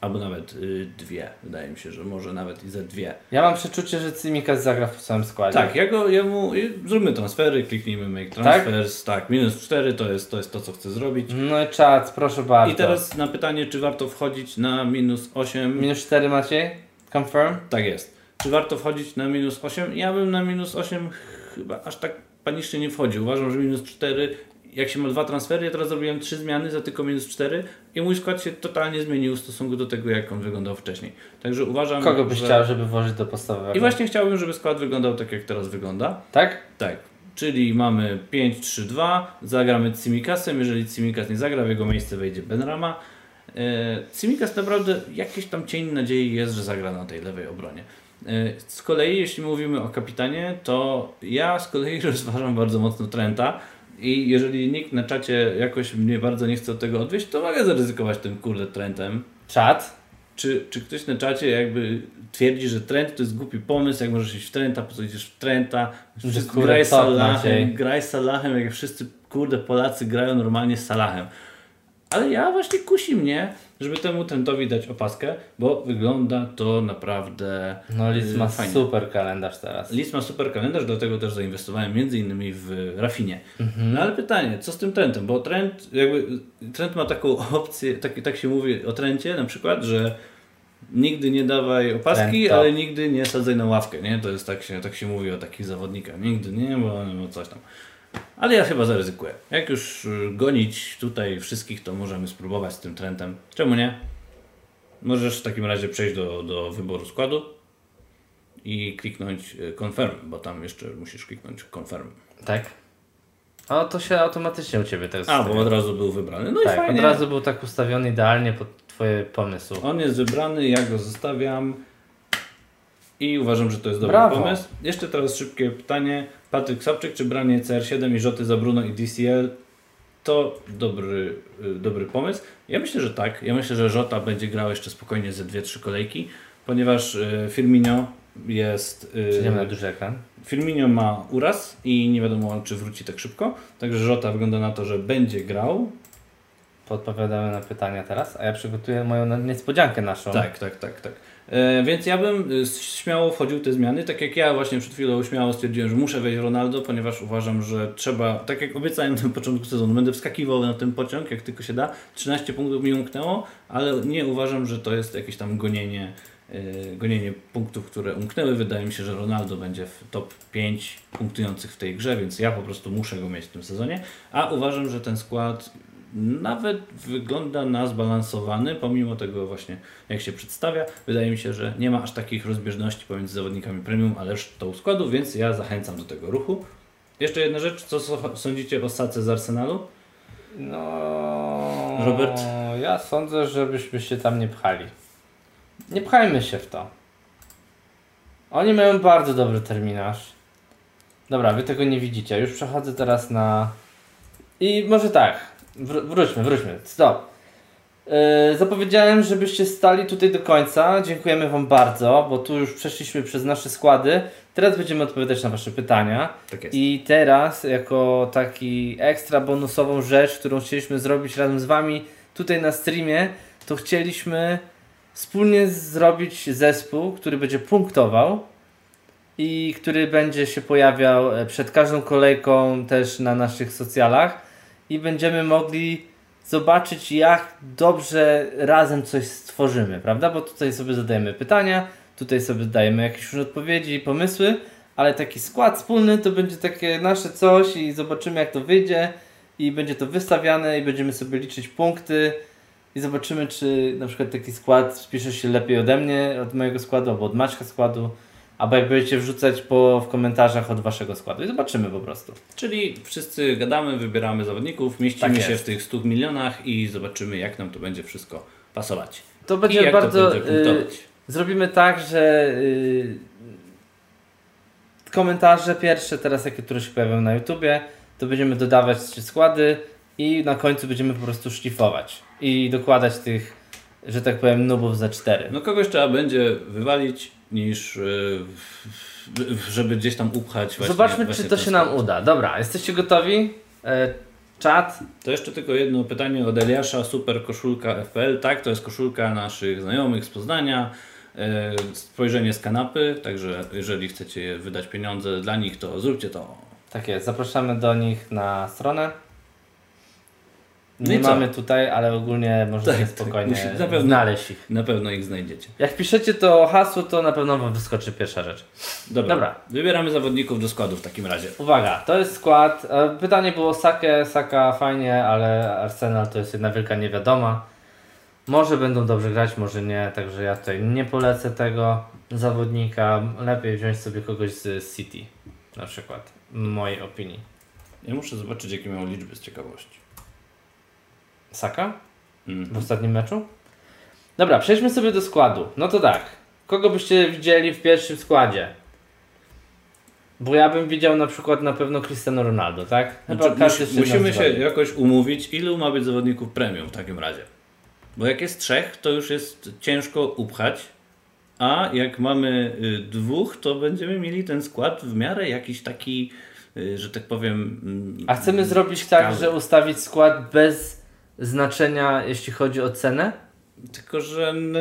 albo nawet y, dwie, wydaje mi się, że może nawet i ze dwie. ja mam przeczucie, że Cimikas zagra w całym składzie. Tak, ja go, ja mu, y, zróbmy transfery, kliknijmy make transfers, tak, minus 4 to jest, to jest to, co chcę zrobić. No i czad, proszę bardzo. I teraz na pytanie, czy warto wchodzić na minus 8. Minus 4 Maciej? Confirm? Tak jest. Czy warto wchodzić na minus 8? Ja bym na minus 8 chyba aż tak panicznie nie wchodził. Uważam, że minus 4, jak się ma dwa transfery, ja teraz zrobiłem trzy zmiany za tylko minus 4 i mój skład się totalnie zmienił w stosunku do tego, jak on wyglądał wcześniej. Także uważam, Kogo byś że... chciał, żeby włożyć do podstawowego? I właśnie chciałbym, żeby skład wyglądał tak, jak teraz wygląda. Tak? Tak. Czyli mamy 5-3-2, zagramy Cimikasem, jeżeli Cimikas nie zagra, w jego miejsce wejdzie Benrama. E, Cimikas naprawdę jakiś tam cień nadziei jest, że zagra na tej lewej obronie. E, Z kolei, jeśli mówimy o kapitanie, to ja z kolei rozważam bardzo mocno Trenta i jeżeli nikt na czacie jakoś mnie bardzo nie chce od tego odwieść, to mogę zaryzykować tym kurde Trentem. Czad? Czy, czy ktoś na czacie jakby twierdzi, że Trent to jest głupi pomysł, jak możesz iść w Trenta, po co idziesz w Trenta, Wszyscy graj co, Salahem, graj Salahem, jak wszyscy kurde Polacy grają normalnie z Salahem. Ale ja właśnie kusi mnie, żeby temu Trentowi dać opaskę, bo wygląda to naprawdę No Lis yy, ma fajnie. super kalendarz teraz. Lis ma super kalendarz, dlatego też zainwestowałem między innymi w Rafinie. Mhm. No ale pytanie, co z tym Trentem? Bo Trent, jakby, Trent ma taką opcję, tak, tak się mówi o Trencie na przykład, że nigdy nie dawaj opaski, ale nigdy nie sadzaj na ławkę, nie? To jest tak się, tak się mówi o takich zawodnikach. Nigdy nie, bo no, coś tam. Ale ja chyba zaryzykuję. Jak już y, gonić tutaj wszystkich, to możemy spróbować z tym Trentem. Czemu nie? Możesz w takim razie przejść do, do wyboru składu i kliknąć y, confirm, bo tam jeszcze musisz kliknąć confirm. Tak? O, to się automatycznie u Ciebie teraz A, bo od razu był wybrany. No i Tak, fajnie. od razu był tak ustawiony idealnie pod Twoje pomysły. On jest wybrany, ja go zostawiam i uważam, że to jest dobry Brawo. pomysł. Jeszcze teraz szybkie pytanie. Patryk Sapczyk, czy branie CR7 i Rzoty za Bruno i DCL to dobry, y, dobry pomysł? Ja myślę, że tak. Ja myślę, że Żota będzie grał jeszcze spokojnie ze 2-3 kolejki, ponieważ y, Firmino jest... y, Przejdziemy na duży ekran. Firmino ma uraz i nie wiadomo, czy wróci tak szybko. Także Żota wygląda na to, że będzie grał. Podpowiadamy na pytania teraz, a ja przygotuję moją niespodziankę naszą. Tak, tak, tak, tak. E, więc ja bym y, śmiało wchodził w te zmiany, tak jak ja właśnie przed chwilą śmiało stwierdziłem, że muszę wejść Ronaldo, ponieważ uważam, że trzeba, tak jak obiecałem na początku sezonu, będę wskakiwał na ten pociąg, jak tylko się da. 13 punktów mi umknęło, ale nie uważam, że to jest jakieś tam gonienie, y, gonienie punktów, które umknęły. Wydaje mi się, że Ronaldo będzie w top 5 punktujących w tej grze, więc ja po prostu muszę go mieć w tym sezonie. A uważam, że ten skład nawet wygląda na zbalansowany, pomimo tego właśnie jak się przedstawia. Wydaje mi się, że nie ma aż takich rozbieżności pomiędzy zawodnikami premium, ale resztą składu, więc ja zachęcam do tego ruchu. Jeszcze jedna rzecz, co sądzicie o Sace z Arsenalu? No. Robert? Ja sądzę, żebyśmy się tam nie pchali. Nie pchajmy się w to. Oni mają bardzo dobry terminarz. Dobra, wy tego nie widzicie. Już przechodzę teraz na. I może tak. Wr- wróćmy, wróćmy. Stop. Yy, zapowiedziałem, żebyście stali tutaj do końca. Dziękujemy Wam bardzo, bo tu już przeszliśmy przez nasze składy. Teraz będziemy odpowiadać na Wasze pytania. Tak jest. I teraz, jako taki ekstra bonusową rzecz, którą chcieliśmy zrobić razem z Wami tutaj na streamie, to chcieliśmy wspólnie zrobić zespół, który będzie punktował i który będzie się pojawiał e, przed każdą kolejką też na naszych socjalach i będziemy mogli zobaczyć jak dobrze razem coś stworzymy, prawda? Bo tutaj sobie zadajemy pytania, tutaj sobie dajemy jakieś już odpowiedzi i pomysły, ale taki skład wspólny to będzie takie nasze coś i zobaczymy jak to wyjdzie i będzie to wystawiane i będziemy sobie liczyć punkty i zobaczymy czy na przykład taki skład spisze się lepiej ode mnie, od mojego składu albo od Maćka składu albo jak będziecie wrzucać po, w komentarzach od waszego składu i zobaczymy po prostu. Czyli wszyscy gadamy, wybieramy zawodników, mieścimy Tak się w tych 100 milionach i zobaczymy jak nam to będzie wszystko pasować. To będzie bardzo... to będzie y, punktować. Zrobimy tak, że y, komentarze pierwsze, teraz jakie, które się pojawią na YouTubie, to będziemy dodawać składy i na końcu będziemy po prostu szlifować i dokładać tych, że tak powiem, nubów za cztery. No kogoś trzeba będzie wywalić niż w- żeby gdzieś tam upchać właśnie Zobaczmy, właśnie czy to się nam uda. Dobra, jesteście gotowi? E, czat? To jeszcze tylko jedno pytanie od Eliasza, super koszulka FPL. Tak, to jest koszulka naszych znajomych z Poznania. E, Spojrzenie z kanapy, także jeżeli chcecie wydać pieniądze dla nich, to zróbcie to. Tak jest, zapraszamy do nich na stronę. No Nie mamy tutaj, ale ogólnie możecie Tak, tak, spokojnie musi- na pewno. znaleźć ich. Na pewno ich znajdziecie. Jak piszecie to hasło, to na pewno Wam wyskoczy pierwsza rzecz. Dobra, Dobra. wybieramy zawodników do składu w takim razie. Uwaga, to jest skład. E, Pytanie było Sakę, Saka fajnie, ale Arsenal to jest jedna wielka niewiadoma. Może będą dobrze grać, może nie, także ja tutaj nie polecę tego zawodnika. Lepiej wziąć sobie kogoś z City, na przykład, w mojej opinii. Ja muszę zobaczyć, jakie miał liczby z ciekawości. Saka? Mm. w ostatnim meczu. Dobra, przejdźmy sobie do składu. No to tak. Kogo byście widzieli w pierwszym składzie? Bo ja bym widział na przykład na pewno Cristiano Ronaldo, tak? Chyba Znaczy, każdy musimy się jakoś umówić, ilu ma być zawodników premium w takim razie. Bo jak jest trzech, to już jest ciężko upchać. A jak mamy y, dwóch, to będziemy mieli ten skład w miarę jakiś taki, y, że tak powiem. mm, A chcemy zrobić tak, że ustawić skład bez znaczenia, jeśli chodzi o cenę? Tylko, że no,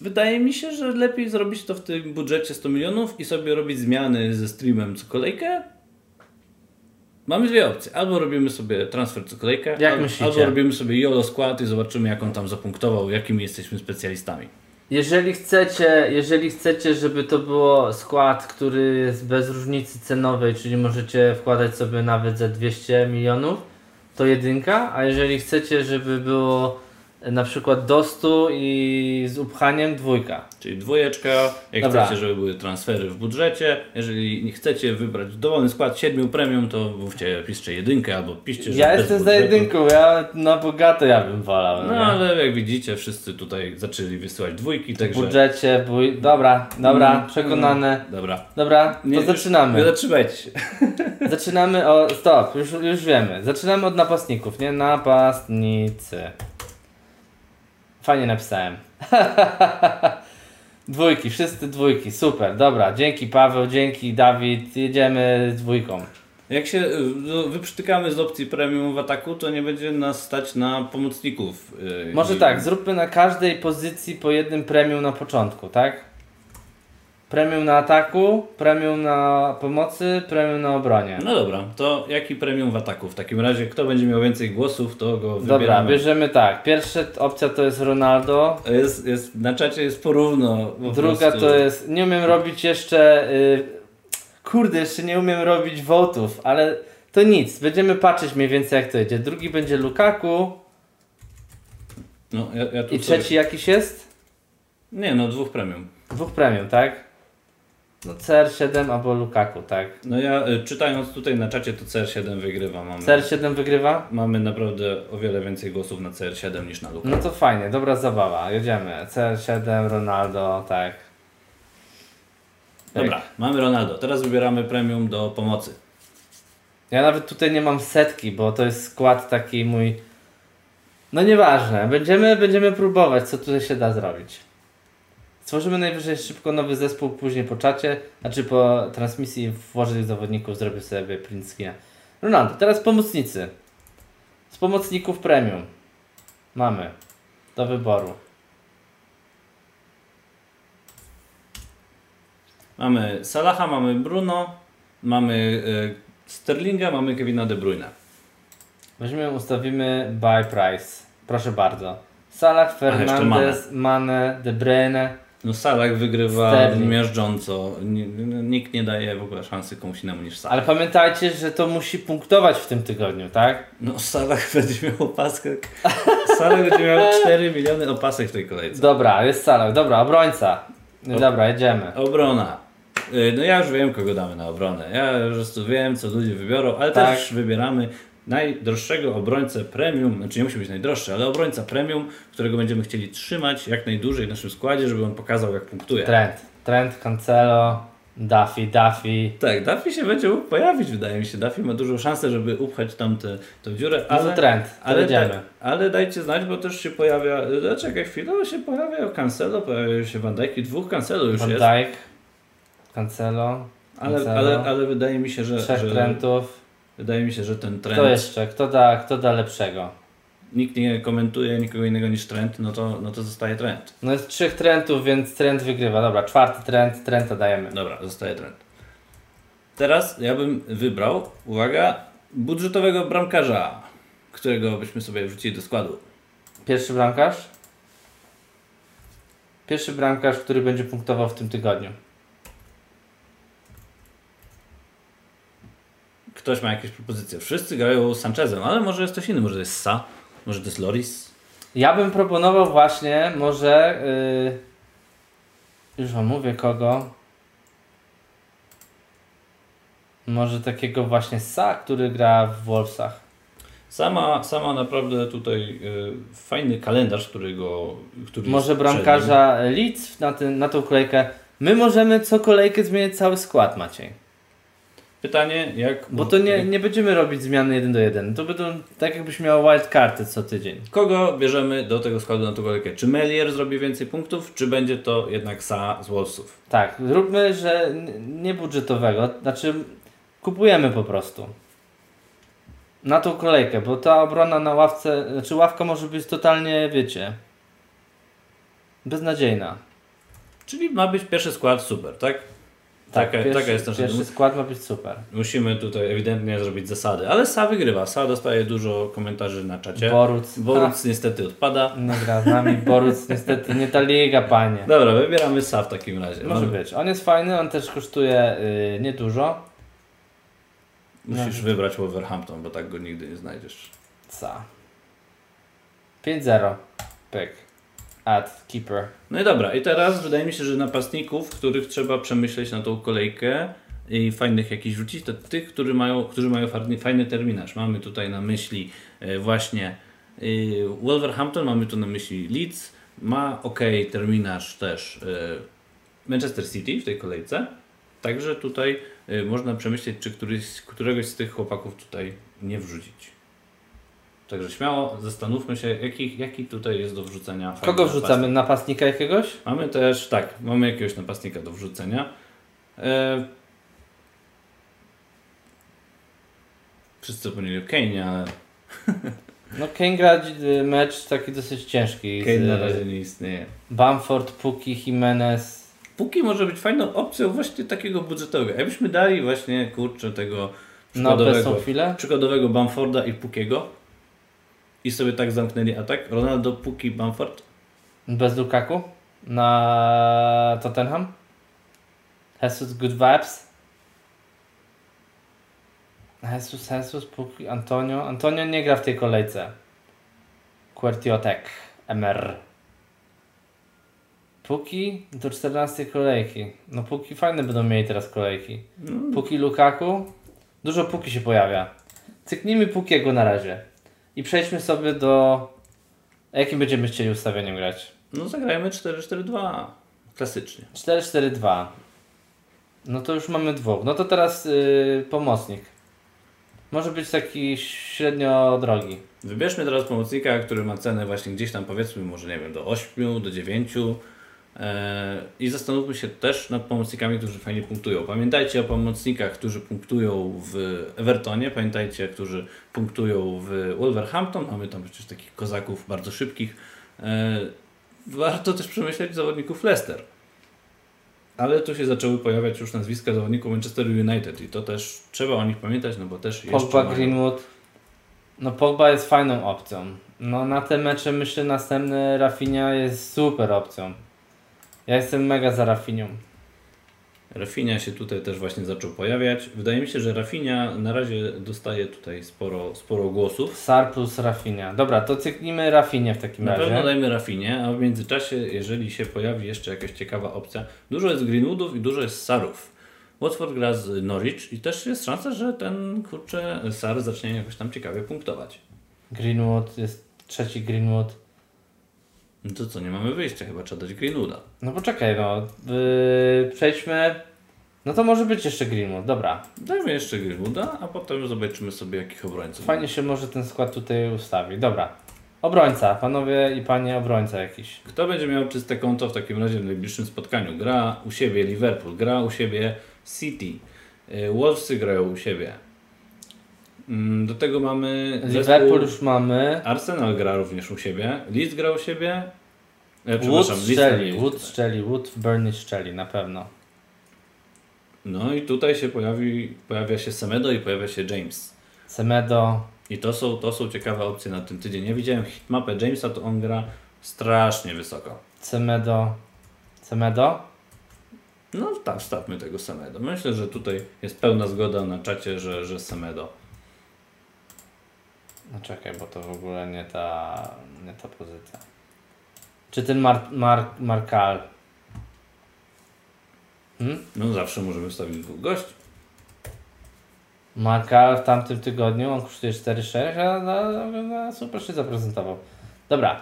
wydaje mi się, że lepiej zrobić to w tym budżecie 100 milionów i sobie robić zmiany ze streamem co kolejkę. Mamy dwie opcje. Albo robimy sobie transfer co kolejkę, Jak al- myślicie? albo robimy sobie YOLO skład i zobaczymy jak on tam zapunktował, jakimi jesteśmy specjalistami. Jeżeli chcecie, jeżeli chcecie, żeby to było skład, który jest bez różnicy cenowej, czyli możecie wkładać sobie nawet za 200 milionów, to jedynka, a jeżeli chcecie, żeby było na przykład do 100 i z upchaniem dwójka. Czyli dwójeczka, jak Dobra. chcecie, żeby były transfery w budżecie. Jeżeli nie chcecie wybrać dowolny skład 7 premium, to mówcie, piszcie jedynkę albo piszcie, że Ja jestem za jedynką, ja na bogato ja bym wolał. No nie? ale jak widzicie, wszyscy tutaj zaczęli wysyłać dwójki, W także... budżecie, bój... dobra, dobra, Mm, przekonane. Dobra. Dobra, to Nie, Nie zaczynamy. zatrzymajcie się. Zaczynamy o. Stop, już, już wiemy. Zaczynamy od napastników, nie? Napastnicy. Fajnie napisałem. dwójki, wszyscy dwójki, super, dobra. Dzięki Paweł, dzięki Dawid, jedziemy z dwójką. Jak się no, wyprztykamy z opcji premium w ataku, to nie będzie nas stać na pomocników. y, Może tak, zróbmy na każdej pozycji po jednym premium na początku, tak? Premium na ataku, premium na pomocy, premium na obronie. No dobra, to jaki premium w ataku? W takim razie, kto będzie miał więcej głosów, to go Dobra, wybieramy. bierzemy tak. Pierwsza opcja to jest Ronaldo. Jest, jest, na czacie jest porówno. po Druga prostu. to jest. Nie umiem robić jeszcze. Y, kurde, jeszcze nie umiem robić votów, ale to nic. Będziemy patrzeć mniej więcej jak to idzie. Drugi będzie Lukaku. No, ja, ja tu I sobie- trzeci jakiś jest? Nie, no dwóch premium. Dwóch premium, tak? No CR7 albo Lukaku, tak? No ja y, czytając tutaj na czacie, to CR7 wygrywa. Mamy, CR7 wygrywa? mamy naprawdę o wiele więcej głosów na CR7 niż na Luka. No to fajnie, dobra zabawa. Jedziemy. CR7, Ronaldo, tak. Dobra, mamy Ronaldo. Teraz wybieramy premium do pomocy. Ja nawet tutaj nie mam setki, bo to jest skład taki mój. No nieważne, będziemy, będziemy próbować, co tutaj się da zrobić. Stworzymy najwyżej szybko nowy zespół później po czacie, znaczy po transmisji włożę tych zawodników, zrobię sobie print screena. Ronaldo, teraz pomocnicy. Z pomocników premium. Mamy. Do wyboru. Mamy Salaha, mamy Bruno, mamy e, Sterlinga, mamy Kevina De Bruyne. Weźmiemy, ustawimy buy price. Proszę bardzo. Salah, Fernandez, Mane, De Bruyne. No Salah wygrywa Sterling. miażdżąco. Nikt nie daje w ogóle szansy komuś innemu niż Salah. Ale pamiętajcie, że to musi punktować w tym tygodniu, tak? No Salah będzie miał opaskę. Salah będzie miał 4 miliony opasek w tej kolejce. Dobra, jest Salah. Dobra, obrońca. No Dobra, jedziemy. Obrona. Y, No ja już wiem, kogo damy na obronę. Ja po prostu wiem, co ludzie wybiorą, ale Tak. też wybieramy najdroższego obrońcę premium, znaczy nie musi być najdroższy, ale obrońca premium, którego będziemy chcieli trzymać jak najdłużej w naszym składzie, żeby on pokazał, jak punktuje. Trend. Trend, Cancelo, Duffy, Duffy. Tak, Duffy się będzie mógł pojawić, wydaje mi się. Duffy ma dużą szansę, żeby upchać tam tę dziurę, ale, trend, ale, te- ale dajcie znać, bo też się pojawia, e, czekaj chwilę, się pojawia Cancelo, pojawia się Van Dijk i dwóch Cancelo już Van jest, Dijk, Cancelo, ale, Cancelo. ale, ale wydaje mi się, że, trzech że trendów. Wydaje mi się, że ten trend Kto jeszcze? Kto da, kto da lepszego? nikt nie komentuje nikogo innego niż trend, no to, no to zostaje trend. No jest trzech trendów, więc trend wygrywa. Dobra, czwarty trend, trenda dajemy. Dobra, zostaje trend. Teraz ja bym wybrał, uwaga, budżetowego bramkarza, którego byśmy sobie wrzucili do składu. Pierwszy bramkarz? Pierwszy bramkarz, który będzie punktował w tym tygodniu. Ktoś ma jakieś propozycje. Wszyscy grają Sanchezem, ale może jest ktoś inny, może to jest Sa, może to jest Loris. Ja bym proponował właśnie, może. Yy, już wam mówię kogo. Może takiego właśnie Sa, który gra w Wolvesach. Sama, sama naprawdę tutaj y, fajny kalendarz, którego. Który Może bramkarza Leeds na, ten, na tą kolejkę. My możemy co kolejkę zmieniać cały skład, Maciej. Pytanie, jak. Bo to nie, nie będziemy robić zmiany 1 do 1. To będą tak, jakbyś miał wild karty co tydzień. Kogo bierzemy do tego składu na tą kolejkę? Czy Melier zrobi więcej punktów, czy będzie to jednak Sa z Wolvesów? Tak, zróbmy, że nie budżetowego, znaczy kupujemy po prostu. Na tą kolejkę, bo ta obrona na ławce, znaczy ławka może być totalnie, wiecie, beznadziejna. Czyli ma być pierwszy skład super, tak? Tak, taka, pierwszy, taka jest nasza pierwszy skład ma być super. Musimy tutaj ewidentnie zrobić zasady, ale Sa wygrywa. Sa dostaje dużo komentarzy na czacie. Boruc, Boruc niestety odpada. Nie gra z nami, Boruc niestety nie ta liga, panie. Dobra, wybieramy Sa w takim razie. Może Mamy- być. On jest fajny, on też kosztuje y, niedużo. Musisz No. wybrać Wolverhampton, bo tak go nigdy nie znajdziesz. Ca. 5-0. Pyk. Add keeper. No i dobra, i teraz wydaje mi się, że napastników, których trzeba przemyśleć na tą kolejkę i fajnych jakichś rzucić, to tych, którzy mają, którzy mają fajny, fajny terminarz. Mamy tutaj na myśli e, właśnie e, Wolverhampton, mamy tu na myśli Leeds, ma ok terminarz też e, Manchester City w tej kolejce. Także tutaj można przemyśleć, czy któryś, któregoś z tych chłopaków tutaj nie wrzucić. Także śmiało zastanówmy się, jaki, jaki tutaj jest do wrzucenia. Kogo napastnik. wrzucamy? Napastnika jakiegoś? Mamy też, tak, mamy jakiegoś napastnika do wrzucenia. E... Wszyscy zapomnieli o Kane'ie, ale No Kane gra y, mecz taki dosyć ciężki. Kane na z, razie nie istnieje. Bamford, Puki, Jimenez. Póki może być fajną opcją właśnie takiego budżetowego. Jakbyśmy dali właśnie, kurczę, tego przykładowego, chwilę. przykładowego Bamforda i Pukiego i sobie tak zamknęli atak. Ronaldo, Puki, Bamford. Bez Lukaku. Na Tottenham. Jesus Good Vibes. Jesus, Jesus, Puki, Antonio. Antonio nie gra w tej kolejce. Quartiotek. MR. Puki do 14 kolejki. No Puki fajne będą mieli teraz kolejki. Puki Lukaku. Dużo Puki się pojawia. Cyknijmy Pukiego na razie. I przejdźmy sobie do... A Jakim będziemy chcieli ustawieniem grać? No zagrajmy 4-4-2. Klasycznie. 4-4-2. No to już mamy dwóch. No to teraz yy, pomocnik. Może być taki średnio drogi. Wybierzmy teraz pomocnika, który ma cenę właśnie gdzieś tam powiedzmy może nie wiem do 8, do 9 e, i zastanówmy się też nad pomocnikami, którzy fajnie punktują. Pamiętajcie o pomocnikach, którzy punktują w Evertonie, pamiętajcie, którzy punktują w Wolverhampton, mamy tam przecież takich kozaków bardzo szybkich. E, warto też przemyśleć zawodników Leicester. Ale tu się zaczęły pojawiać już nazwiska zawodników Manchester United i to też trzeba o nich pamiętać, no bo też jeszcze Pogba, mają- Greenwood. No Pogba jest fajną opcją. No na te mecze myślę następny Rafinha jest super opcją. Ja jestem mega za Rafinią. Rafinha się tutaj też właśnie zaczął pojawiać. Wydaje mi się, że Rafinha na razie dostaje tutaj sporo, sporo głosów. Sar plus Rafinha. Dobra, to cyknijmy Rafinę w takim Na razie. pewno dajmy Rafinie, a w międzyczasie, jeżeli się pojawi jeszcze jakaś ciekawa opcja, dużo jest Greenwoodów i dużo jest Sarów. Watford gra z Norwich i też jest szansa, że ten kurczę Sar zacznie jakoś tam ciekawie punktować. Greenwood jest trzeci Greenwood. No to co, nie mamy wyjścia, chyba trzeba dać Greenwooda. No poczekaj, no. Yy, przejdźmy. No to może być jeszcze Greenwood, dobra. Dajmy jeszcze Greenwooda, a potem zobaczymy sobie jakich obrońców. Fajnie się może ten skład tutaj ustawi. Dobra. Obrońca, panowie i panie obrońca jakiś. Kto będzie miał czyste konto w takim razie w najbliższym spotkaniu? Gra u siebie Liverpool, gra u siebie City, y, Wolvesy grają u siebie. Mm, Do tego mamy Liverpool już mamy. Arsenal gra również u siebie, Leeds gra u siebie. E, Wood przepraszam, Leeds szczeli, nie Wood Wood Burnley szczeli, na pewno. No i tutaj się pojawi, pojawia się Semedo i pojawia się James. Semedo, I to są, to są ciekawe opcje na ten tydzień. Ja widziałem hitmapę Jamesa, to on gra strasznie wysoko. Semedo, Semedo? No tak, stawmy tego Semedo. Myślę, że tutaj jest pełna zgoda na czacie, że, że Semedo. No czekaj, bo to w ogóle nie ta, nie ta pozycja. Czy ten Mar, Mar, Markal? Hmm? No zawsze możemy wstawić dwóch gości. Markal w tamtym tygodniu, on kosztuje 4,6, a na, na, super się zaprezentował. Dobra.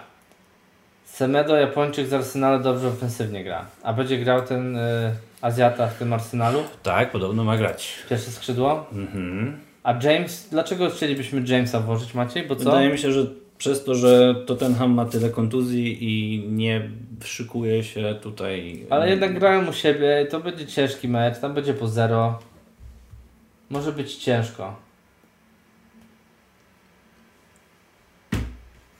Semedo, Japończyk z Arsenalu dobrze ofensywnie gra. A będzie grał ten y, Azjata w tym Arsenalu? Tak, podobno ma grać. Pierwsze skrzydło? Mhm. A James, dlaczego chcielibyśmy Jamesa włożyć Maciej? Bo co? Wydaje mi się, że przez to, że Tottenham ma tyle kontuzji i nie szykuje się tutaj. Ale jednak grają u siebie to będzie ciężki mecz, tam będzie po zero. Może być ciężko.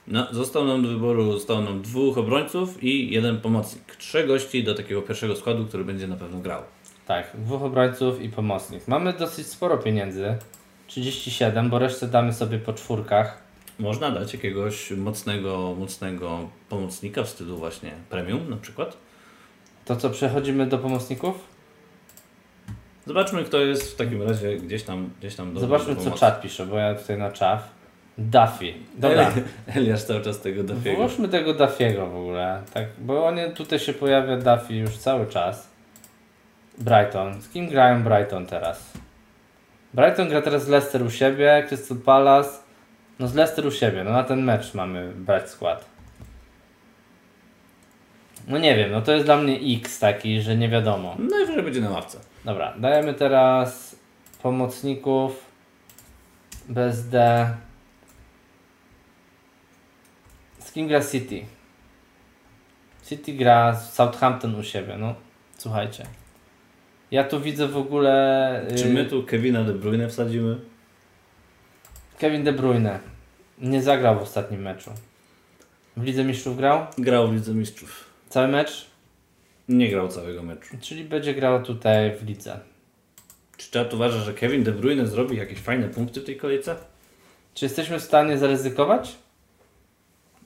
No, został nam do wyboru, zostało nam dwóch obrońców i jeden pomocnik. Trzech gości do takiego pierwszego składu, który będzie na pewno grał. Tak, dwóch obrońców i pomocnik. Mamy dosyć sporo pieniędzy. 37, bo resztę damy sobie po czwórkach. Można dać jakiegoś mocnego, mocnego pomocnika w stylu właśnie premium na przykład. To co, przechodzimy do pomocników? Zobaczmy, kto jest w takim razie gdzieś tam, gdzieś tam do Zobaczmy do co czat pisze, bo ja tutaj na czat. Duffy. Dobra, Eliasz cały czas tego Dafiego. włóżmy tego Duffiego w ogóle. Tak, bo on tutaj się pojawia Duffy już cały czas. Brighton. Z kim grają Brighton teraz? Brighton gra teraz z Leicester u siebie, Crystal Palace. No z Leicester u siebie, no na ten mecz mamy brać skład. No nie wiem, no to jest dla mnie X taki, że nie wiadomo. Najwyżej będzie na ławce. Dobra, dajemy teraz pomocników BSD. Z kim gra City? City gra z Southampton u siebie, no słuchajcie. Ja tu widzę w ogóle y, Czy my tu Kevina De Bruyne wsadzimy? Kevin De Bruyne. Nie zagrał w ostatnim meczu. W Lidze Mistrzów grał? Grał w Lidze Mistrzów. Cały mecz? Nie grał całego meczu. Czyli będzie grał tutaj w lidze. Czy czat uważa, że Kevin De Bruyne zrobi jakieś fajne punkty w tej kolejce? Czy jesteśmy w stanie zaryzykować?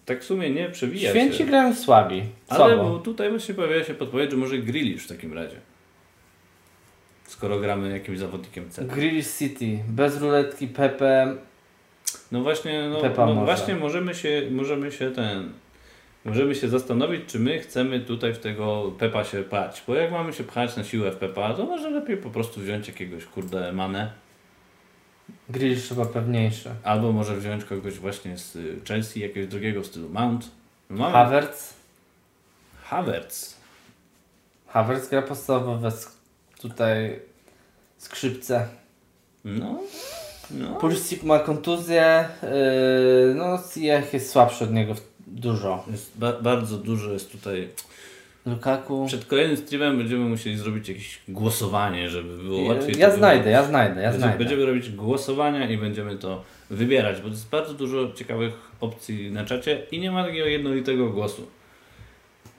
Tak w sumie nie przewija Święci się. grają słabi. Ale Słabo. bo tutaj właśnie pojawia się podpowiedź, że może Grealish w takim razie. Skoro gramy jakimś zawodnikiem C. Grealish City, bez ruletki, Pepe. No właśnie, no, Pepa no może. właśnie możemy się, możemy się ten. Możemy się zastanowić, czy my chcemy tutaj w tego Pepa się pchać. Bo jak mamy się pchać na siłę w Pepa, to może lepiej po prostu wziąć jakiegoś kurde manę. Grealish chyba pewniejszy. Albo może wziąć kogoś właśnie z y, Chelsea, jakiegoś drugiego w stylu Mount. No mamy Havertz. Havertz. Havertz gra podstawowe sk- tutaj skrzypce. No, No, Pulisic ma kontuzję, yy, no Ziyech jest słabszy od niego dużo. jest ba- bardzo dużo jest tutaj. Lukaku... Przed kolejnym streamem będziemy musieli zrobić jakieś głosowanie, żeby było łatwiej. Ja to znajdę, ja znajdę, ja znajdę. będziemy robić głosowania i będziemy to wybierać, bo to jest bardzo dużo ciekawych opcji na czacie i nie ma takiego jednolitego głosu.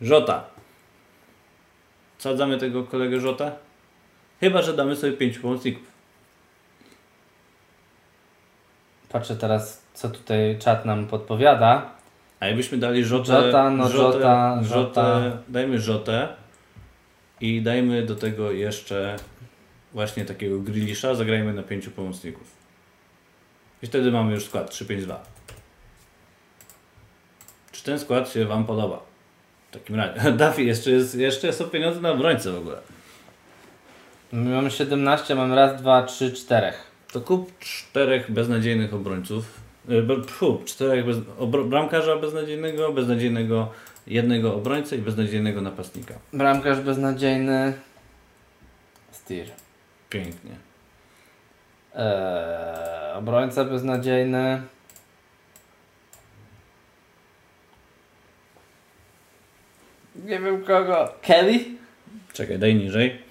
Żota. Sadzamy tego kolegę Żota? Chyba, że damy sobie pięciu pomocników. Patrzę teraz, co tutaj czat nam podpowiada. A jakbyśmy dali Żotę... Żota, no Żota, Żotę, Żota. Dajmy Żotę i dajmy do tego jeszcze właśnie takiego Grilisza, zagrajmy na pięciu pomocników. I wtedy mamy już skład 3-5-2. Czy ten skład się Wam podoba? W takim razie. Duffy, jeszcze, jest, jeszcze są pieniądze na obrońcę w ogóle. My mamy 17, mamy raz, dwa, trzy, czterech. To kup czterech beznadziejnych obrońców. y, Pfu, czterech bez, obro, bramkarza beznadziejnego, beznadziejnego jednego obrońcę i beznadziejnego napastnika. Bramkarz beznadziejny. Steer. Pięknie. Eee, obrońca beznadziejny. Nie wiem kogo. Kelly? Czekaj, daj niżej.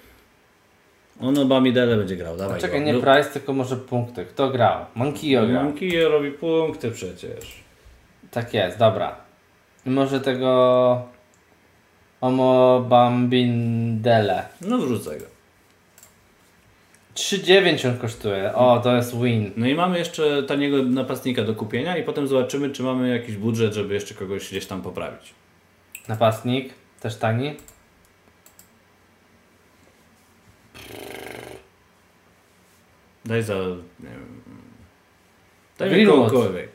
Ono Bamidele będzie grał, dawaj Czekaj, go. nie No, Price, tylko może punkty. Kto grał? Monkio grał. Monkey robi punkty przecież. Tak jest, dobra. I może tego... Omo Bambindele. No wrzucę go. 3,9 on kosztuje. O, to jest win. No i mamy jeszcze taniego napastnika do kupienia i potem zobaczymy, czy mamy jakiś budżet, żeby jeszcze kogoś gdzieś tam poprawić. Napastnik, też tani. Daj za, nie wiem... Daj mi kogokolwiek.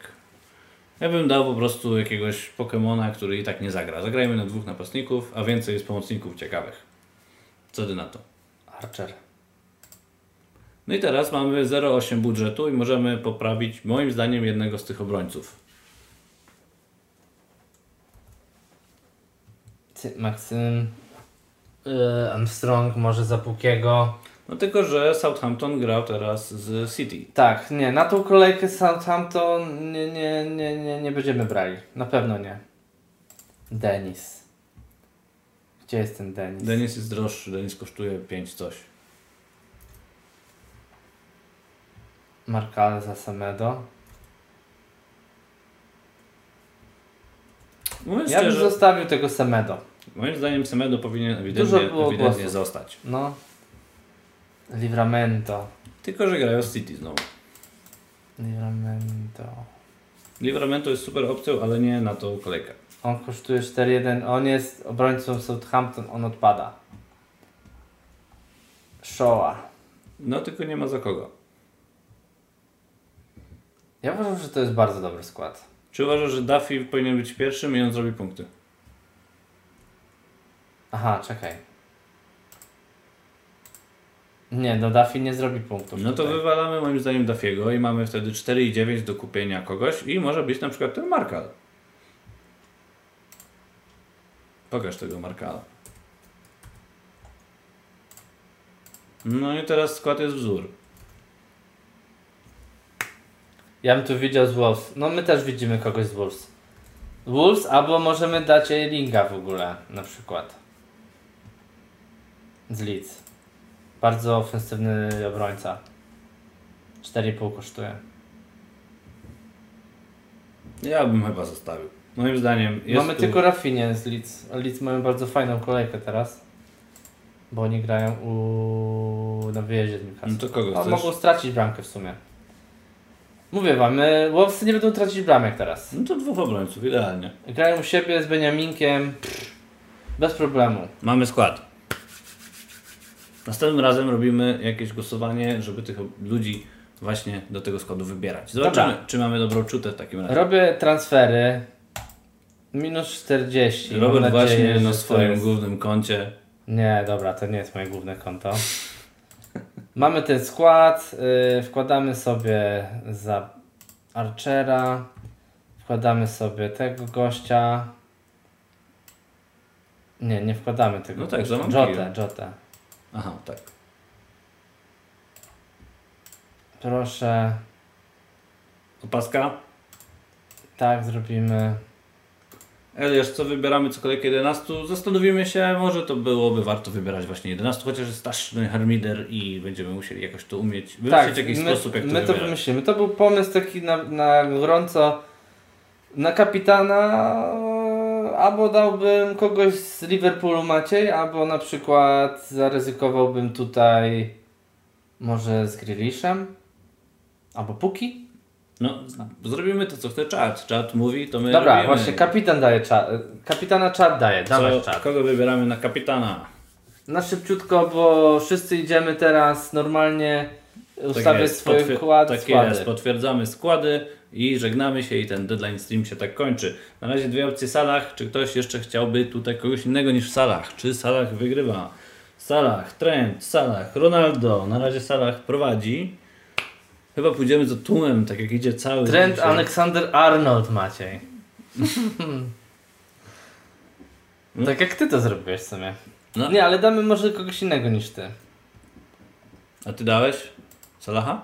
Ja bym dał po prostu jakiegoś Pokemona, który i tak nie zagra. Zagrajmy na dwóch napastników, a więcej jest pomocników ciekawych. Co ty na to? Archer. No i teraz mamy 0,8 budżetu i możemy poprawić moim zdaniem jednego z tych obrońców. Maksym. Yy, Armstrong, może za Pukiego. No tylko, że Southampton grał teraz z City. Tak, nie, na tą kolejkę Southampton nie, nie, nie, nie, nie będziemy brali. Na pewno nie. Denis. Gdzie jest ten Denis? Denis jest droższy, Denis kosztuje 5 coś. Markal za Samedo. Mówiąc Ja bym zostawił tego Samedo. moim zdaniem Semedo powinien ewidentnie, ewidentnie zostać. No. Livramento. Tylko, że grają z City znowu. Livramento. Livramento jest super opcją, ale nie na tą kolejkę. On kosztuje 4-1. On jest obrońcą Southampton. On odpada. Shoa. No tylko nie ma za kogo. Ja uważam, że to jest bardzo dobry skład. Czy uważasz, że Duffy powinien być pierwszym i on zrobi punkty? Aha, czekaj. Nie, no Duffy nie zrobi punktów. No to tutaj. wywalamy moim zdaniem Duffiego i mamy wtedy 4,9 do kupienia kogoś i może być na przykład ten Markal. Pokaż tego Markala. No i teraz skład jest wzór. Ja bym tu widział z Wolves. No my też widzimy kogoś z Wolves. Wolves albo możemy dać Linga w ogóle na przykład. Z Leeds. Bardzo ofensywny obrońca. 4,5 kosztuje. Ja bym chyba zostawił. Moim zdaniem jest Mamy tu... tylko Rafinie z Leeds. Leeds mają bardzo fajną kolejkę teraz. Bo oni grają u... na wyjeździe z Newcastle. No to kogo A chcesz? mogą stracić bramkę w sumie. Mówię wam, y, Wolvesy nie będą tracić bramek teraz. No to dwóch obrońców, idealnie. Grają u siebie z Beniaminkiem. Bez problemu. Mamy skład. Następnym razem robimy jakieś głosowanie, żeby tych ludzi właśnie do tego składu wybierać. Zobaczymy, Dobra. czy mamy dobrą czutę w takim razie. Robię transfery. Minus 40. Robert nadzieję, właśnie na swoim jest- głównym koncie. Nie, dobra, to nie jest moje główne konto. Mamy ten skład. y, wkładamy sobie za Archera. Wkładamy sobie tego gościa. Nie, nie wkładamy tego. No tak, za. Jotę, Jotę. Aha, tak. Proszę. Opaska. Tak, zrobimy. Eliasz, co wybieramy co kolejkę 11? Zastanowimy się, może to byłoby warto wybierać właśnie 11, chociaż jest straszny harmider i będziemy musieli jakoś to umieć wymyślić Tak, jakiś my, sposób, jak to my to wybierać. wymyślimy. To był pomysł taki na, na gorąco. Na kapitana albo dałbym kogoś z Liverpoolu Maciej, albo na przykład zaryzykowałbym tutaj może z Grealishem, albo Puki. No, zrobimy to, co chce czat. Czat mówi, to my Dobra, robimy. właśnie kapitan daje czat. Kapitana czat daje, dawaj czat. Kogo wybieramy na kapitana? Na szybciutko, bo wszyscy idziemy teraz normalnie ustawiać swoje potwier- skład, tak składy. jest, potwierdzamy składy i żegnamy się i ten deadline stream się tak kończy. Na razie dwie opcje Salah. Czy ktoś jeszcze chciałby tutaj kogoś innego niż Salah? Czy Salah wygrywa? Salah, Trent, Salah, Ronaldo. Na razie Salah prowadzi. Chyba pójdziemy za tłumem, tak jak idzie cały Trent dzisiaj. Alexander Arnold Maciej. Tak jak ty to zrobiłeś w sumie. No. Nie, ale damy może kogoś innego niż ty. A ty dałeś Salaha?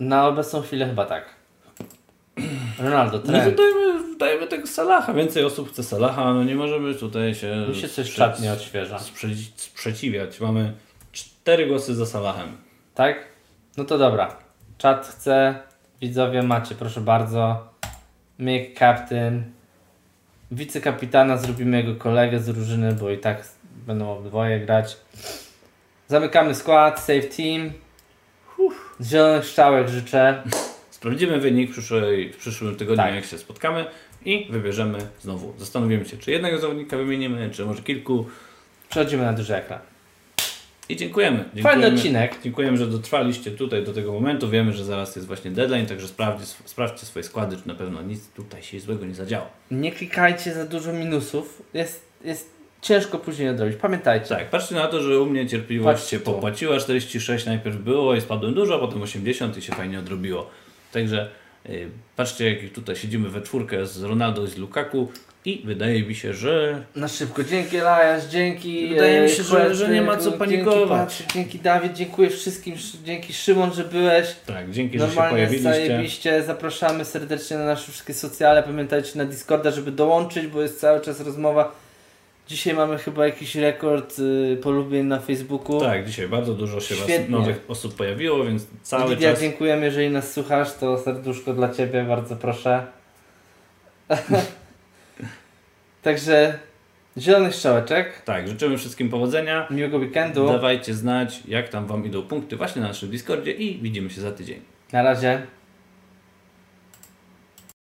Na obecną chwilę chyba tak. Ronaldo, No to dajmy, dajmy tego Salaha. Więcej osób chce Salaha, no nie możemy tutaj się... Mi się coś sprze- czat nie odświeża. sprze- sprzeciwiać. Mamy cztery głosy za Salahem. Tak? No to dobra. Czat chce, widzowie macie, proszę bardzo. Make captain. Wicekapitana zrobimy jego kolegę z drużyny, bo i tak będą obydwoje grać. Zamykamy skład, save team. Zielonych strzałek życzę. Sprawdzimy wynik w, przyszłej, w przyszłym tygodniu, Tak. jak się spotkamy i wybierzemy znowu. Zastanowimy się, czy jednego zawodnika wymienimy, czy może kilku. Przechodzimy na duży ekran. I dziękujemy. dziękujemy. Fajny odcinek. Dziękujemy, że dotrwaliście tutaj do tego momentu. Wiemy, że zaraz jest właśnie deadline, także sprawdźcie, sprawdźcie swoje składy, czy na pewno nic tutaj się złego nie zadziało. Nie klikajcie za dużo minusów. Jest, jest ciężko później odrobić. Pamiętajcie. Tak, patrzcie na to, że u mnie cierpliwość Patrzcie się popłaciła. 46 najpierw było i spadłem dużo, a potem 80 i się fajnie odrobiło. Także y, patrzcie, jak tutaj siedzimy we czwórkę z Ronaldo i z Lukaku i wydaje mi się, że Na szybko. Dzięki Elias, dzięki. Wydaje e, mi się, że- że nie ma co dzięki panikować. Patryk, Dzięki Dawid, dziękuję wszystkim. szy- Dzięki Szymon, że byłeś. tak, dzięki, że się Normalnie pojawiliście. zajebiście. Zapraszamy serdecznie na nasze wszystkie socjale. Pamiętajcie na Discorda, żeby dołączyć, bo jest cały czas rozmowa. Dzisiaj mamy chyba jakiś rekord y, polubień na Facebooku. Tak, dzisiaj bardzo dużo się was Świetnie. nowych osób pojawiło, więc cały Lidia, czas. dziękujemy, jeżeli nas słuchasz, to serduszko dla Ciebie, bardzo proszę. Także zielonych strzałeczek, Tak, życzymy wszystkim powodzenia. miłego weekendu. Dawajcie znać, jak tam wam idą punkty właśnie na naszym Discordzie i widzimy się za tydzień. Na razie.